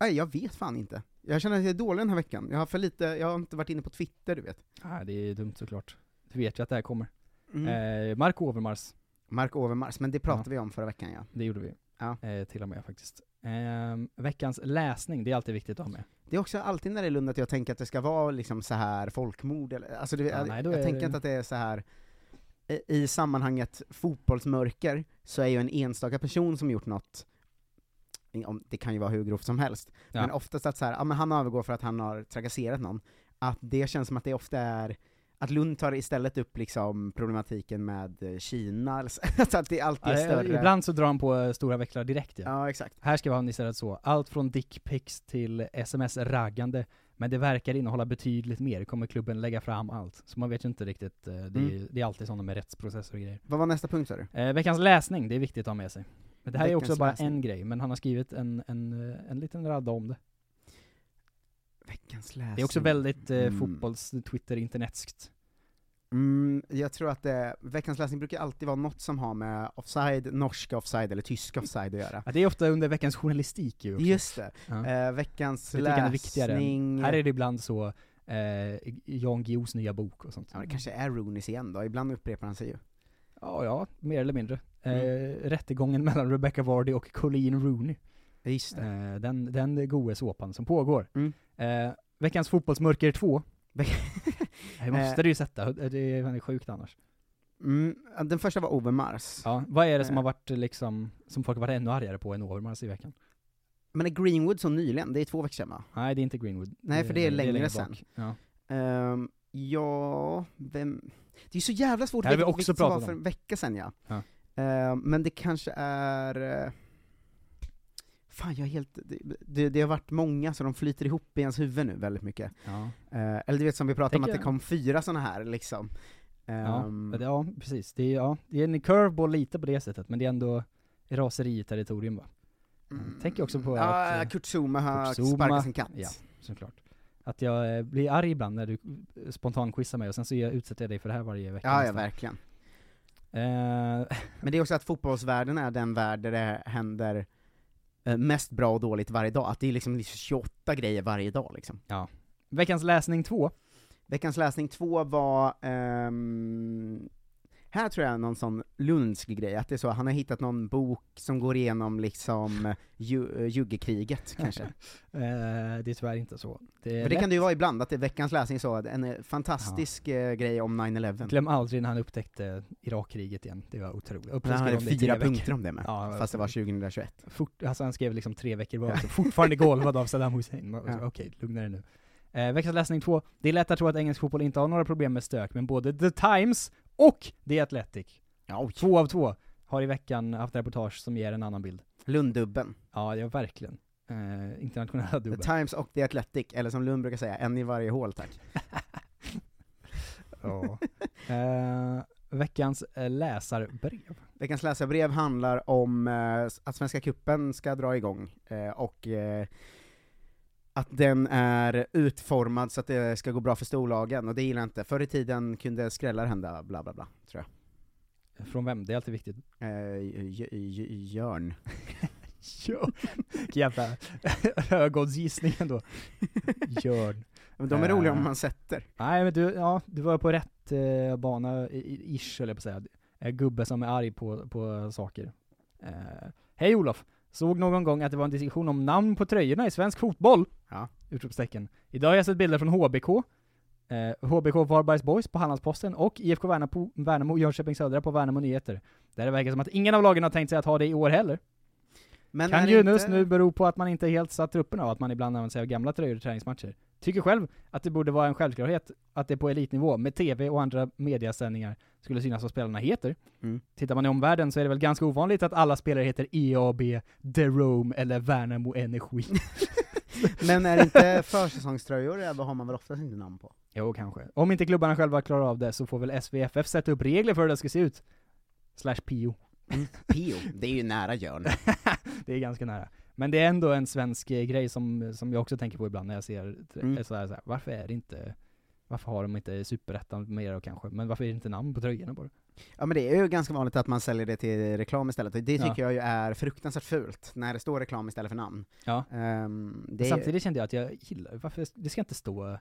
Nej, jag vet fan inte. Jag känner att jag är dålig den här veckan. Jag har för lite, jag har inte varit inne på Twitter, du vet. Ah, det är dumt såklart. Du vet ju att det här kommer. Mm. Eh, Mark Overmars. Mark Overmars, men det pratade Ja. vi om förra veckan ja. Det gjorde vi. Ja. Eh, till och med faktiskt. Eh, veckans läsning, det är alltid viktigt att ha med. Det är också alltid när det är Lund att jag tänker att det ska vara liksom så här folkmord, eller, alltså det, Ja, jag, nej, jag är tänker inte att det är så här i- sammanhanget fotbollsmörker, så är ju en enstaka person som gjort något det kan ju vara hur grovt som helst, Ja. men oftast att så här, ja men han övergår för att han har trakasserat någon, att det känns som att det ofta är att Lund tar istället upp liksom problematiken med eh, Kina, eller så, alltså att det alltid är Ja, större. Ibland så drar han på eh, stora växlar direkt ja. Ja, exakt. Här ska vi ha istället så, allt från dickpics till sms-raggande, men det verkar innehålla betydligt mer, kommer klubben lägga fram allt? Så man vet ju inte riktigt, eh, det, är, Mm. det är alltid sådana med rättsprocesser och grejer. Vad var nästa punkt sa du? Eh, veckans läsning, det är viktigt att ha med sig. Men det här är Veckans också bara läsning. en grej, men han har skrivit en, en, eh, en liten radda om det. Veckans läsning. Det är också väldigt eh, Mm. fotbolls-Twitter-internetskt. Mm, jag tror att det, veckans läsning brukar alltid vara något som har med offside, norska offside eller tyska offside att göra. Ja, det är ofta under veckans journalistik ju också. Just det. Ja. Eh, veckans är läsning... viktigare. Här är det ibland så, eh, Jan Guillous nya bok och sånt. Ja, det kanske är Rooneys igen då, ibland upprepar han sig ju. Ja, ja, mer eller mindre. Eh, Mm. rättegången mellan Rebecca Vardy och Colleen Rooney. Just det. Eh, den, den goe såpan som pågår. Mm. Eh, veckans fotbollsmörker 2. Veck- det måste Eh. du ju sätta, det är, är sjukt annars. Mm, den första var Overmars. Ja, vad är det som Eh. har varit liksom, som folk har varit ännu argare på än Overmars i veckan? Men är Greenwood så nyligen? Det är två veckor sedan va? Nej, det är inte Greenwood. Nej, för det är längre bak. sen. Ja. Ehm, ja, vem... Det är så jävla svårt Det att veta vilket som var för en vecka sedan ja. Ja. Ehm, men det kanske är... Fan, jag är helt... Det, det, har varit många, så de flyter ihop i ens huvud nu väldigt mycket. Ja. Eh, eller du vet som vi pratade om, att det kom fyra såna här liksom. Ja, men det- ja, precis. Det är, ja, det är en curveball lite på det sättet, men det är ändå raseri-territorium va? Mm. Tänker också på ja, att... eh, Kurt Zuma har sparkat sin katt. Ja, såklart. Att jag eh, blir arg ibland när du eh, spontant quizar mig och sen så jag utsätter jag dig för det här varje vecka Ja, ja, nästan. verkligen. Eh, Men det är också att fotbollsvärlden är den värld där det händer mest bra och dåligt varje dag, att det är liksom 28 grejer varje dag liksom. ja. Veckans läsning 2. Veckans läsning två var, ehm, Här tror jag någon sån lundsk grej, att det är så, han har hittat någon bok som går igenom liksom ju, eh, juggekriget kanske. Eh, det är tyvärr inte så. Det, det kan det ju vara ibland, att det är veckans läsning så, en eh, fantastisk eh, grej om 9-11. Glöm aldrig när han upptäckte Irakkriget igen, det var otroligt. Han hade fyra punkter om det med, Ja, fast det var 2021. Fort, alltså han skrev liksom tre veckor bara, fortfarande golvad av Saddam Hussein. Ja. Okej, lugna dig nu. Eh, veckans läsning två. Det är lätt att tro att engelsk fotboll inte har några problem med stök, men både The Times och The Athletic, två av två, har i veckan haft reportage som ger en annan bild. Lunddubben. Ja, ja verkligen. Eh, internationella The dubben. Times och The Athletic, eller som Lund brukar säga, en i varje hål tack. Ja. Eh, veckans eh, läsarbrev. Veckans läsarbrev handlar om eh, att Svenska Kuppen ska dra igång, eh, och eh, att den är utformad så att det ska gå bra för storlagen, och det gillar jag inte. Förr i tiden kunde skrällar hända, bla bla bla, tror jag. Från vem? Det är alltid viktigt. Eh, Jörn. Jörn. Jävla ögonsgissning ändå. Jörn. Men de är Eh, roliga om man sätter. Nej men du, ja, du var på rätt eh, bana, ish höll jag på att säga. En gubbe som är arg på, på saker. Eh, Hej Olof! Såg någon gång att det var en diskussion om namn på tröjorna i svensk fotboll? Ja. Utropstecken. Idag har jag sett bilder från HBK, eh, HBK Varbergs Boys på Hallandsposten och IFK Värnamo, Värnamo Jönköping Södra på Värnamo Nyheter. Där det verkar som att ingen av lagen har tänkt sig att ha det i år heller. Men kan ju inte- nu bero på att man inte helt satt trupperna och att man ibland använder sig av gamla tröjor i träningsmatcher. Tycker själv att det borde vara en självklarhet att det på elitnivå, med TV och andra mediasändningar, skulle synas vad spelarna heter. Mm. Tittar man i omvärlden så är det väl ganska ovanligt att alla spelare heter EAB, The Rome eller Värnamo Energi. Men är det inte försäsongströjor, då har man väl oftast inte namn på? jo, kanske. Om inte klubbarna själva klarar av det så får väl SVFF sätta upp regler för hur det ska se ut. Slash PO. Pio, det är ju nära Jörn. det är ganska nära. Men det är ändå en svensk eh, grej som, som jag också tänker på ibland när jag ser, Mm. mm. så här, så här, varför är det inte, varför har de inte superettan mer då kanske, men varför är det inte namn på tröjorna bara? Ja men det är ju ganska vanligt att man säljer det till reklam istället, och det Ja. tycker jag ju är fruktansvärt fult, när det står reklam istället för namn. Ja. Ehm, det Samtidigt kände jag att jag gillar, varför, det ska inte stå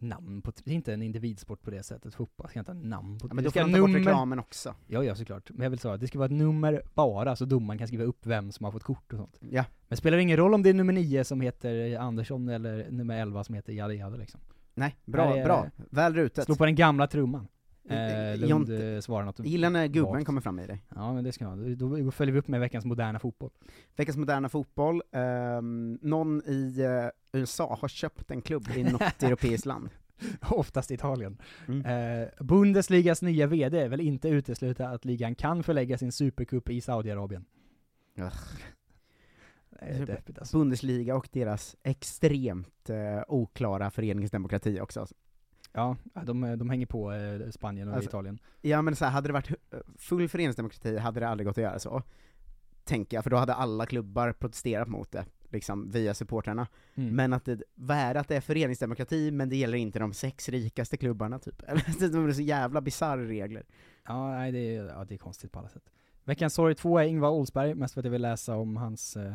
namn på, det är inte en individsport på det sättet, fotboll ska inte ha namn på Ja, men då ska får de ta bort reklamen också. Ja, ja såklart. Men jag vill säga att det ska vara ett nummer bara, så domaren kan skriva upp vem som har fått kort och sånt. Ja. Men spelar det ingen roll om det är nummer 9 som heter Andersson eller nummer 11 som heter Jada Jada liksom. Nej, bra, är- bra. Väl rutet. Slå på den gamla trumman. Eh, Eh, eh, Lund eh, svarar något Jag gillar när gubben vagt. kommer fram i dig. Ja men det ska jag. Då, då följer vi upp med veckans moderna fotboll. Veckans moderna fotboll, ehm, någon i eh, USA har köpt en klubb i något europeiskt land. Oftast Italien. Mm. Eh, Bundesligas nya VD vill inte utesluta att ligan kan förlägga sin supercup i Saudiarabien. Deppigt alltså. Bundesliga och deras extremt eh, oklara föreningsdemokrati också. Ja, de, de hänger på eh, Spanien och Alltså, Italien. Ja men så här, hade det varit hu- full föreningsdemokrati hade det aldrig gått att göra så, tänker jag, för då hade alla klubbar protesterat mot det, liksom via supportrarna. Mm. Men att det, vad är det att det är föreningsdemokrati, men det gäller inte de sex rikaste klubbarna typ? Eller, de är så jävla bisarra regler. Ja, nej det är, ja, det är konstigt på alla sätt. Veckans sorg två är Ingvar Oldsberg, mest för att jag vill läsa om hans eh,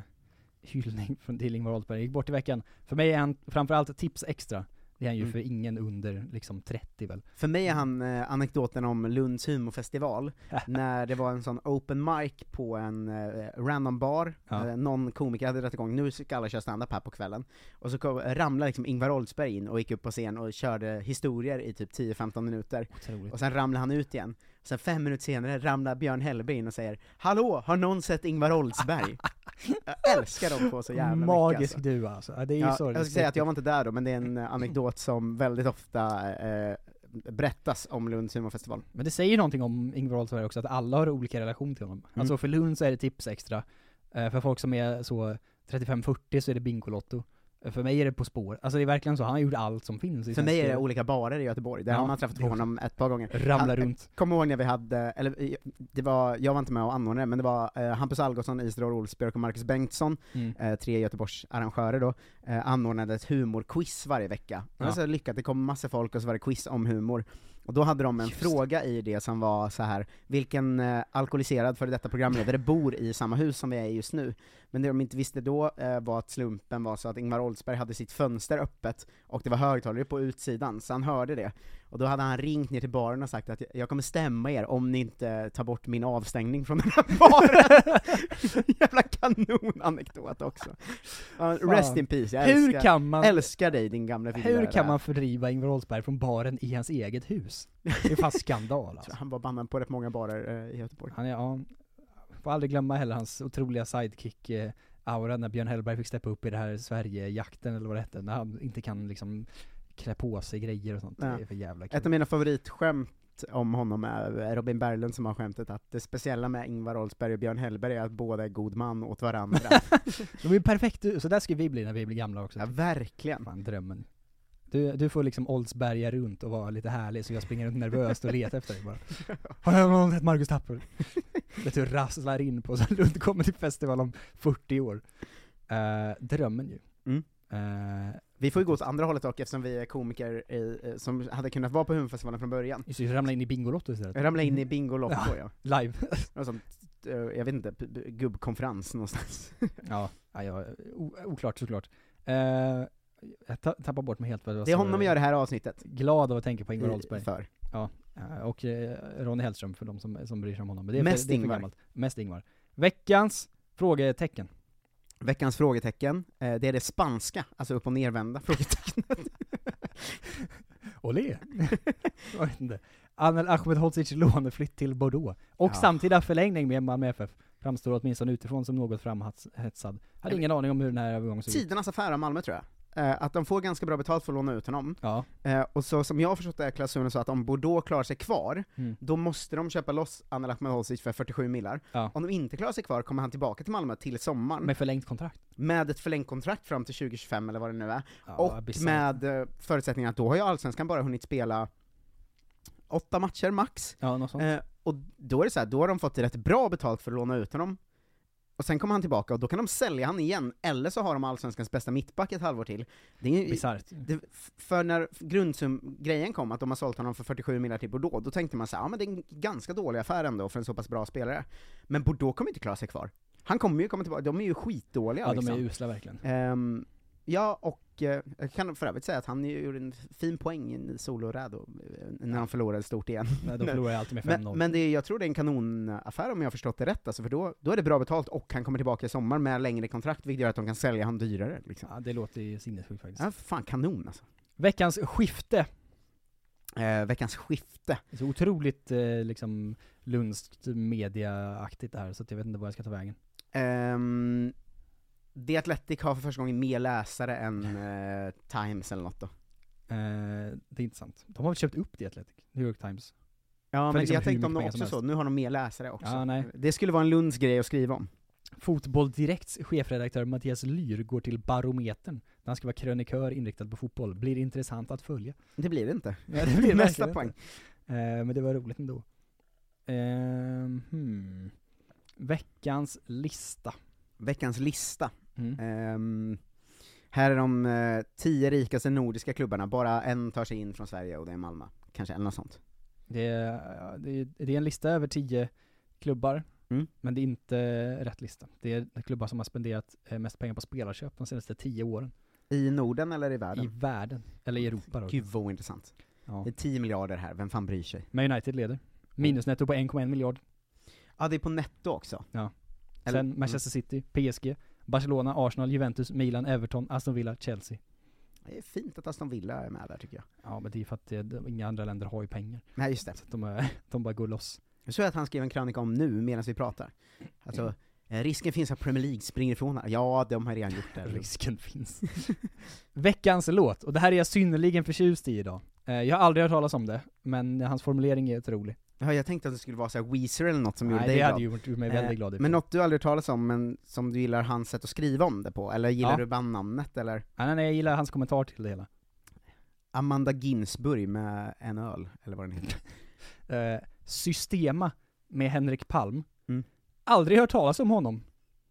hyllning från, till Ingvar Oldsberg. gick bort i veckan. För mig är han framförallt tips extra. Det är han ju Mm. för ingen under liksom 30 väl. För mig är han eh, anekdoten om Lunds humorfestival, när det var en sån open mic på en eh, random bar, Ja. eh, någon komiker hade dragit igång, nu ska alla köra stand-up här på kvällen, och så kom, ramlade liksom Ingvar Oldsberg in och gick upp på scen och körde historier i typ 10-15 minuter, Otroligt. och sen ramlade han ut igen. Sen fem minuter senare ramlar Björn Hellberg in och säger 'Hallå, har någon sett Ingvar Oldsberg?' Jag älskar de två så jävla Magisk mycket alltså. du alltså. Ja, det är ju Ja, sorgligt. jag ska säga att jag var inte där då, men det är en anekdot som väldigt ofta eh, berättas om Lunds humorfestival. Men det säger någonting om Ingvar Oldsberg också, att alla har olika relation till honom. Mm. Alltså för Lund så är det tips extra. Eh, för folk som är så 35-40 så är det Bingolotto. Eh, För mig är det På spår. Alltså det är verkligen så, han har gjort allt som finns i För mig är det olika barer i Göteborg, där Ja, har man träffat på honom ett par gånger. Ramlar Han- runt. Kommer ihåg när vi hade, eller eh, det var, jag var inte med och anordnade men det var eh, Hampus Algotsson, Isidor Olsbjörk och Marcus Bengtsson, Mm. eh, tre Göteborgs arrangörer då, eh, anordnade ett humorquiz varje vecka. Det var Ja. så lyckat, det kom massa folk och så var det quiz om humor. Och då hade de en fråga i det som var så här: vilken eh, alkoholiserad för detta programledare bor i samma hus som vi är i just nu? Men det de inte visste då eh, var att slumpen var så att Ingvar Oldsberg hade sitt fönster öppet, och det var högtalare på utsidan, så han hörde det. och då hade han ringt ner till baren och sagt att jag kommer stämma er om ni inte tar bort min avstängning från den här baren. Jävla kanonanekdot också. Ja, rest in peace, jag Hur älskar, kan man- älskar dig din gamla Hur figur. kan man fördriva Ingvar Oldsberg från baren i hans eget hus? Det är fan skandal alltså. Han var bannad på rätt många barer eh, i Göteborg. Han är, ja, får aldrig glömma heller hans otroliga sidekick eh, aura när Björn Hellberg fick steppa upp i det här Sverige-jakten eller vad det hette, när han inte kan liksom klä på sig grejer och sånt. Ja. Det är för jävla kul. Ett av mina favoritskämt om honom är Robin Berglund som har skämtet att det speciella med Ingvar Oldsberg och Björn Hellberg är att båda är god man åt varandra. De är ju perfekta, så där ska vi bli när vi blir gamla också. Ja, verkligen. Fan, drömmen. Du, du får liksom Oldsberga runt och vara lite härlig, så jag springer runt nervöst och letar efter dig bara. Har jag någon sett Marcus Tapper? Vet du, rasslar in på så Lund kommer till festival om 40 år. Eh, drömmen ju. Mm. Eh, Vi får ju gå åt andra hållet dock eftersom vi är komiker i, eh, som hade kunnat vara på Humorfestivalen från början. Just det, ramla in i Bingolotto istället. Ramla in i Bingolotto ja. Live. Något sånt, jag vet inte, gubbkonferens någonstans. ja, ja, ja oklart såklart. Eh, jag ta- tappar bort mig helt Det är honom vi gör det här avsnittet. Glad av att tänka på Ingvar Oldsberg. för. Ja, och eh, Ronny Hellström för de som, som bryr sig om honom. Men det är Mest för, det är för Ingvar. gammalt. Mest Ingvar. Veckans frågetecken. Veckans frågetecken, eh, det är det spanska, alltså upp och nervända frågetecknet. Olé! Anel Ahmedhodzic låneflytt till Bordeaux. Och Ja. samtida förlängning med Malmö FF. Framstår åtminstone utifrån som något framhetsad. Hade ingen aning om hur den här övergången såg ut. Tidernas affär av Malmö tror jag. Eh, att de får ganska bra betalt för att låna ut honom. Ja. Eh, och så som jag har förstått det är klausulen så att om Bordeaux klarar sig kvar, Mm. då måste de köpa loss Anel Ahmedhodzic för 47 millar. Ja. Om de inte klarar sig kvar kommer han tillbaka till Malmö till sommaren. Med förlängt kontrakt. med ett förlängt kontrakt fram till 2025 eller vad det nu är. Ja, och bisarrt. med eh, förutsättningen att då har ju Allsvenskan bara hunnit spela åtta matcher max. Ja, något sånt. Och då är det så här, då har de fått rätt bra betalt för att låna ut honom. Och sen kommer han tillbaka och då kan de sälja han igen, eller så har de Allsvenskans bästa mittback ett halvår till. Det är ju, Bisarrt. för när grundsum-grejen kom, att de har sålt honom för 47 miljoner till Bordeaux, då tänkte man så här, ja men det är en ganska dålig affär ändå för en så pass bra spelare. Men Bordeaux kommer inte klara sig kvar. Han kommer ju komma tillbaka, de är ju skitdåliga Ja, de liksom. är usla verkligen. Ehm, ja, och eh, jag kan för övrigt säga att han gjorde en fin poäng i solo-rädo, eh, när de förlorade stort igen. Nej, de förlorar alltid med 5-0. Men, men det jag tror det är en kanonaffär om jag har förstått det rätt, alltså, för då, då är det bra betalt och han kommer tillbaka i sommar med längre kontrakt, vilket gör att de kan sälja han dyrare. Liksom. Ja, det låter ju sinnessjukt faktiskt. Ja, fan kanon alltså. Veckans skifte. Eh, veckans skifte. Det är så otroligt eh, liksom Lundskt mediaaktigt det här, så jag vet inte var jag ska ta vägen. Um, The Athletic har för första gången mer läsare än eh, Times eller något då. Eh, det är inte sant. De har väl köpt upp The Athletic, New York Times. Ja, För men liksom jag tänkte om de också så, nu har de mer läsare också. Ja, nej. Det skulle vara en Lunds grej att skriva om. Fotboll Direkts chefredaktör Mattias Lyr går till Barometern, där han ska vara krönikör inriktad på fotboll. Blir intressant att följa. Det blir det inte. Ja, det blir Nästa poäng. Eh, men det var roligt ändå. Eh, hmm. Veckans lista. Veckans lista. Mm. Ehm, här är de eh, tio rikaste nordiska klubbarna, bara en tar sig in från Sverige och det är Malmö. Kanske, eller något sånt. Det är, det, är, en lista över tio klubbar, Mm. men det är inte rätt lista. Det är klubbar som har spenderat eh, mest pengar på spelarköp de senaste tio åren. I Norden eller i världen? I världen. Eller i Europa då. Gud vad ointressant. Ja. Det är 10 miljarder här, vem fan bryr sig? Men United leder. Minusnetto på 1,1 miljard. Ja, det är på netto också. Ja. Eller- Sen Manchester City, PSG, Barcelona, Arsenal, Juventus, Milan, Everton, Aston Villa, Chelsea. Det är fint att Aston Villa är med där tycker jag. Ja men det är för att det, inga andra länder har ju pengar. Nej, just det. Så att de, är, de bara går loss. Jag såg att han skrev en krönika om nu, medan vi pratar. Alltså, eh, risken finns att Premier League springer ifrån här. Ja, de har redan gjort det. Risken finns. Veckans låt, och det här är jag synnerligen förtjust i idag. Eh, Jag har aldrig hört talas om det, men hans formulering är otrolig. Ja, jag tänkte att det skulle vara så här Weezer eller något som Nej, gjorde dig det glad. hade ju gjort mig väldigt Eh, glad Men något du aldrig talas om, men som du gillar hans sätt att skriva om det på? Eller gillar Ja. du bandnamnet, eller? Nej, nej, nej, jag gillar hans kommentar till det hela. Amanda Ginsburg med en öl, eller vad den heter. Eh, Systema med Henrik Palm. Mm. Aldrig hört talas om honom,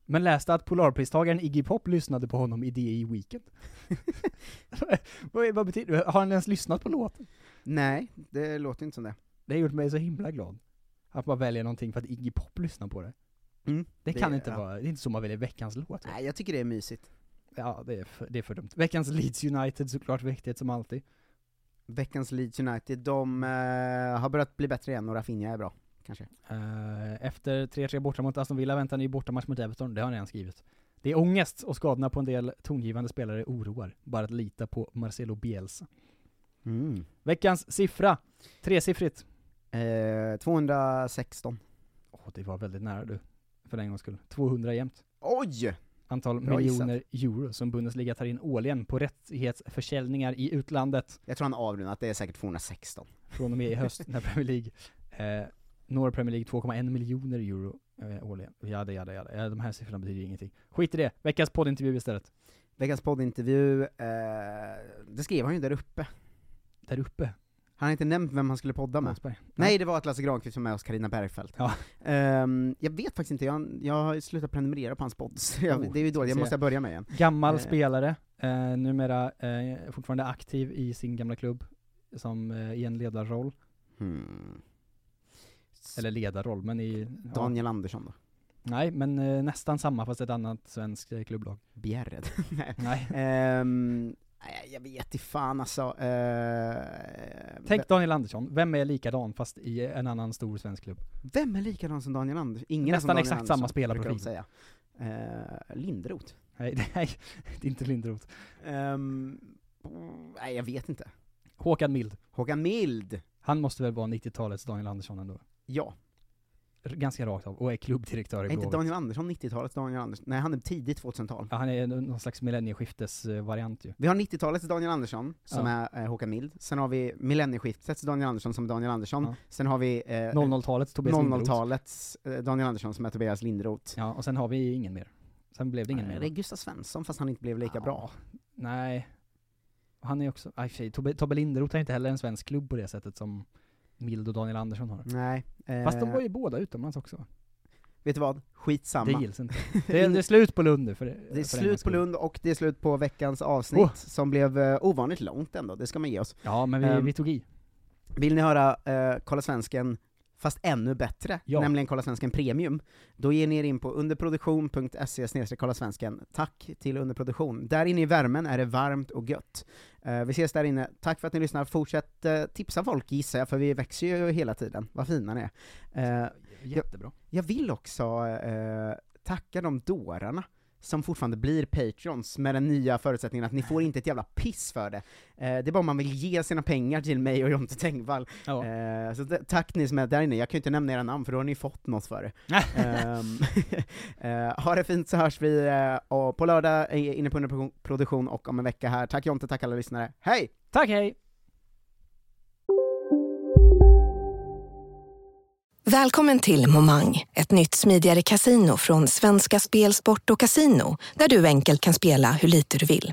men läste att Polarpristagaren Iggy Pop lyssnade på honom i DI Weekend. vad, vad betyder det? Har han ens lyssnat på låten? Nej, det låter inte som det. Det har gjort mig så himla glad. Att man väljer någonting för att Iggy Pop lyssnar på det. Mm, Det det- kan inte ja. vara, det är inte så man väljer veckans låt. Nej, jag tycker det är mysigt. Ja, det är för, det är för dumt. Veckans Leeds United såklart viktigt som alltid. Veckans Leeds United, de eh, har börjat bli bättre igen och Rafinha är bra, kanske. Eh, efter 3-3 borta mot Aston Villa väntar ny bortamatch mot Everton, det har han redan skrivit. Det är ångest och skadorna på en del tongivande spelare oroar. Bara att lita på Marcelo Bielsa. Mm. Veckans siffra, tresiffrigt. Eh, 216. Åh, det var väldigt nära du, för en gångs skull. 200 jämnt. Oj! Antal Bra miljoner euro som Bundesliga tar in årligen på rättighetsförsäljningar i utlandet. Jag tror han avrundat, det är säkert 216. Från och med i höst när Premier League eh, når Premier League 2,1 miljoner euro eh, årligen. Jada, jada, jada. Ja, de här siffrorna betyder ingenting. Skit i det. Veckans poddintervju istället. Veckans poddintervju, eh, det skrev han ju där uppe. Där uppe? Han har inte nämnt vem han skulle podda med. Månsberg. Nej, det var att Lasse Granqvist var med hos Carina Bergfeldt. Ja. Ehm, jag vet faktiskt inte, jag, jag har slutat prenumerera på hans podd, så jag, Oh, det är ju dåligt, jag se. måste börja med igen. Gammal Eh, spelare, eh, numera eh, fortfarande aktiv i sin gamla klubb, som eh, i en ledarroll. Hmm. Eller ledarroll, men i... Daniel Andersson då? Nej, men eh, nästan samma fast ett annat svenskt klubblag. Bjärred? Nej. Nej. Nej, jag vet inte fan alltså. Eh, Tänk Daniel Andersson, vem är likadan fast i en annan stor svensk klubb? Vem är likadan som Daniel Andersson? Ingen Nästan exakt Andersson, samma spelarprofil. säga. Eh, Lindroth? Nej, nej, det är inte Lindroth. Ehm, nej, jag vet inte. Håkan Mild. Håkan Mild? Han måste väl vara 90-talets Daniel Andersson ändå? Ja. Ganska rakt av, och är klubbdirektör i Är inte Blåvitt. Daniel Andersson 90-talets Daniel Andersson? Nej, han är tidigt 2000-tal. Ja, han är någon slags millennieskiftesvariant ju. Vi har 90-talets Daniel Andersson, som Ja. är eh, Håkan Mild. Sen har vi millennieskiftets Daniel Andersson, som är Daniel Andersson. Ja. Sen har vi... Eh, 00-talets Tobias Lindroth. 00-talets eh, Daniel Andersson, som är Tobias Lindroth. Ja, och sen har vi ingen mer. Sen blev det ingen Nej, mer. Det är Gustav Svensson, fast han inte blev lika bra. Nej. Han är också, aj tjej, Tobbe, Tobbe Linderoth är inte heller en svensk klubb på det sättet som Mild och Daniel Andersson har. Nej. Fast de eh, var ju båda utomlands också. Vet du vad? Skitsamma. Det gills inte. Det är, det är slut på Lund nu för Det är för en gångs slut på. Lund och det är slut på veckans avsnitt, Oh. som blev eh, ovanligt långt ändå, det ska man ge oss. Ja, men vi, Ehm, vi tog i. Vill ni höra eh, Kolla Svensken, fast ännu bättre, Ja. nämligen Kolla Svensken Premium, då ger ni er in på underproduktion.se kolla svensken. Tack till underproduktion. Där inne i värmen är det varmt och gött. Eh, vi ses där inne. Tack för att ni lyssnar. Fortsätt eh, tipsa folk gissar jag, för vi växer ju hela tiden. Vad fina ni är. Eh, Jättebra. Jag, jag vill också tacka de dårarna som fortfarande blir Patreons med den nya förutsättningen att ni får inte ett jävla piss för det. Eh, det är bara om man vill ge sina pengar till mig och Jonte Tengvall. Ja. Eh, så tack ni som är där inne, jag kan ju inte nämna era namn för då har ni fått något för det. Ehm, eh, ha det fint så hörs vi eh, på lördag inne på underproduktion och om en vecka här. Tack Jonte, tack alla lyssnare. Hej! Tack, hej! Välkommen till Momang, ett nytt smidigare casino från Svenska Spel, Sport och Casino, där du enkelt kan spela hur lite du vill.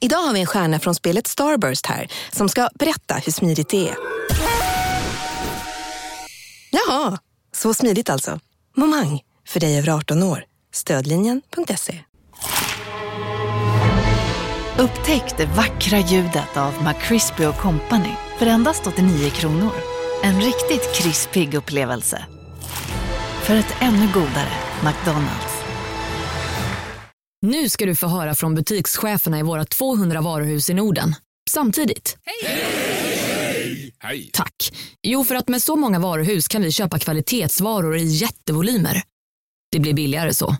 Idag har vi en stjärna från spelet Starburst här, som ska berätta hur smidigt det är. Jaha, så smidigt alltså. Momang, för dig över 18 år. Stödlinjen.se. Upptäck det vackra ljudet av McCrispy Company för endast 89 kronor. En riktigt krispig upplevelse. För ett ännu godare McDonalds. Nu ska du få höra från butikscheferna i våra 200 varuhus i Norden. Samtidigt. Hej! Tack. Jo, för att med så många varuhus kan vi köpa kvalitetsvaror i jättevolymer. Det blir billigare så.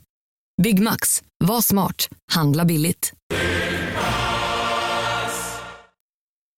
Byggmax. Var smart. Handla billigt.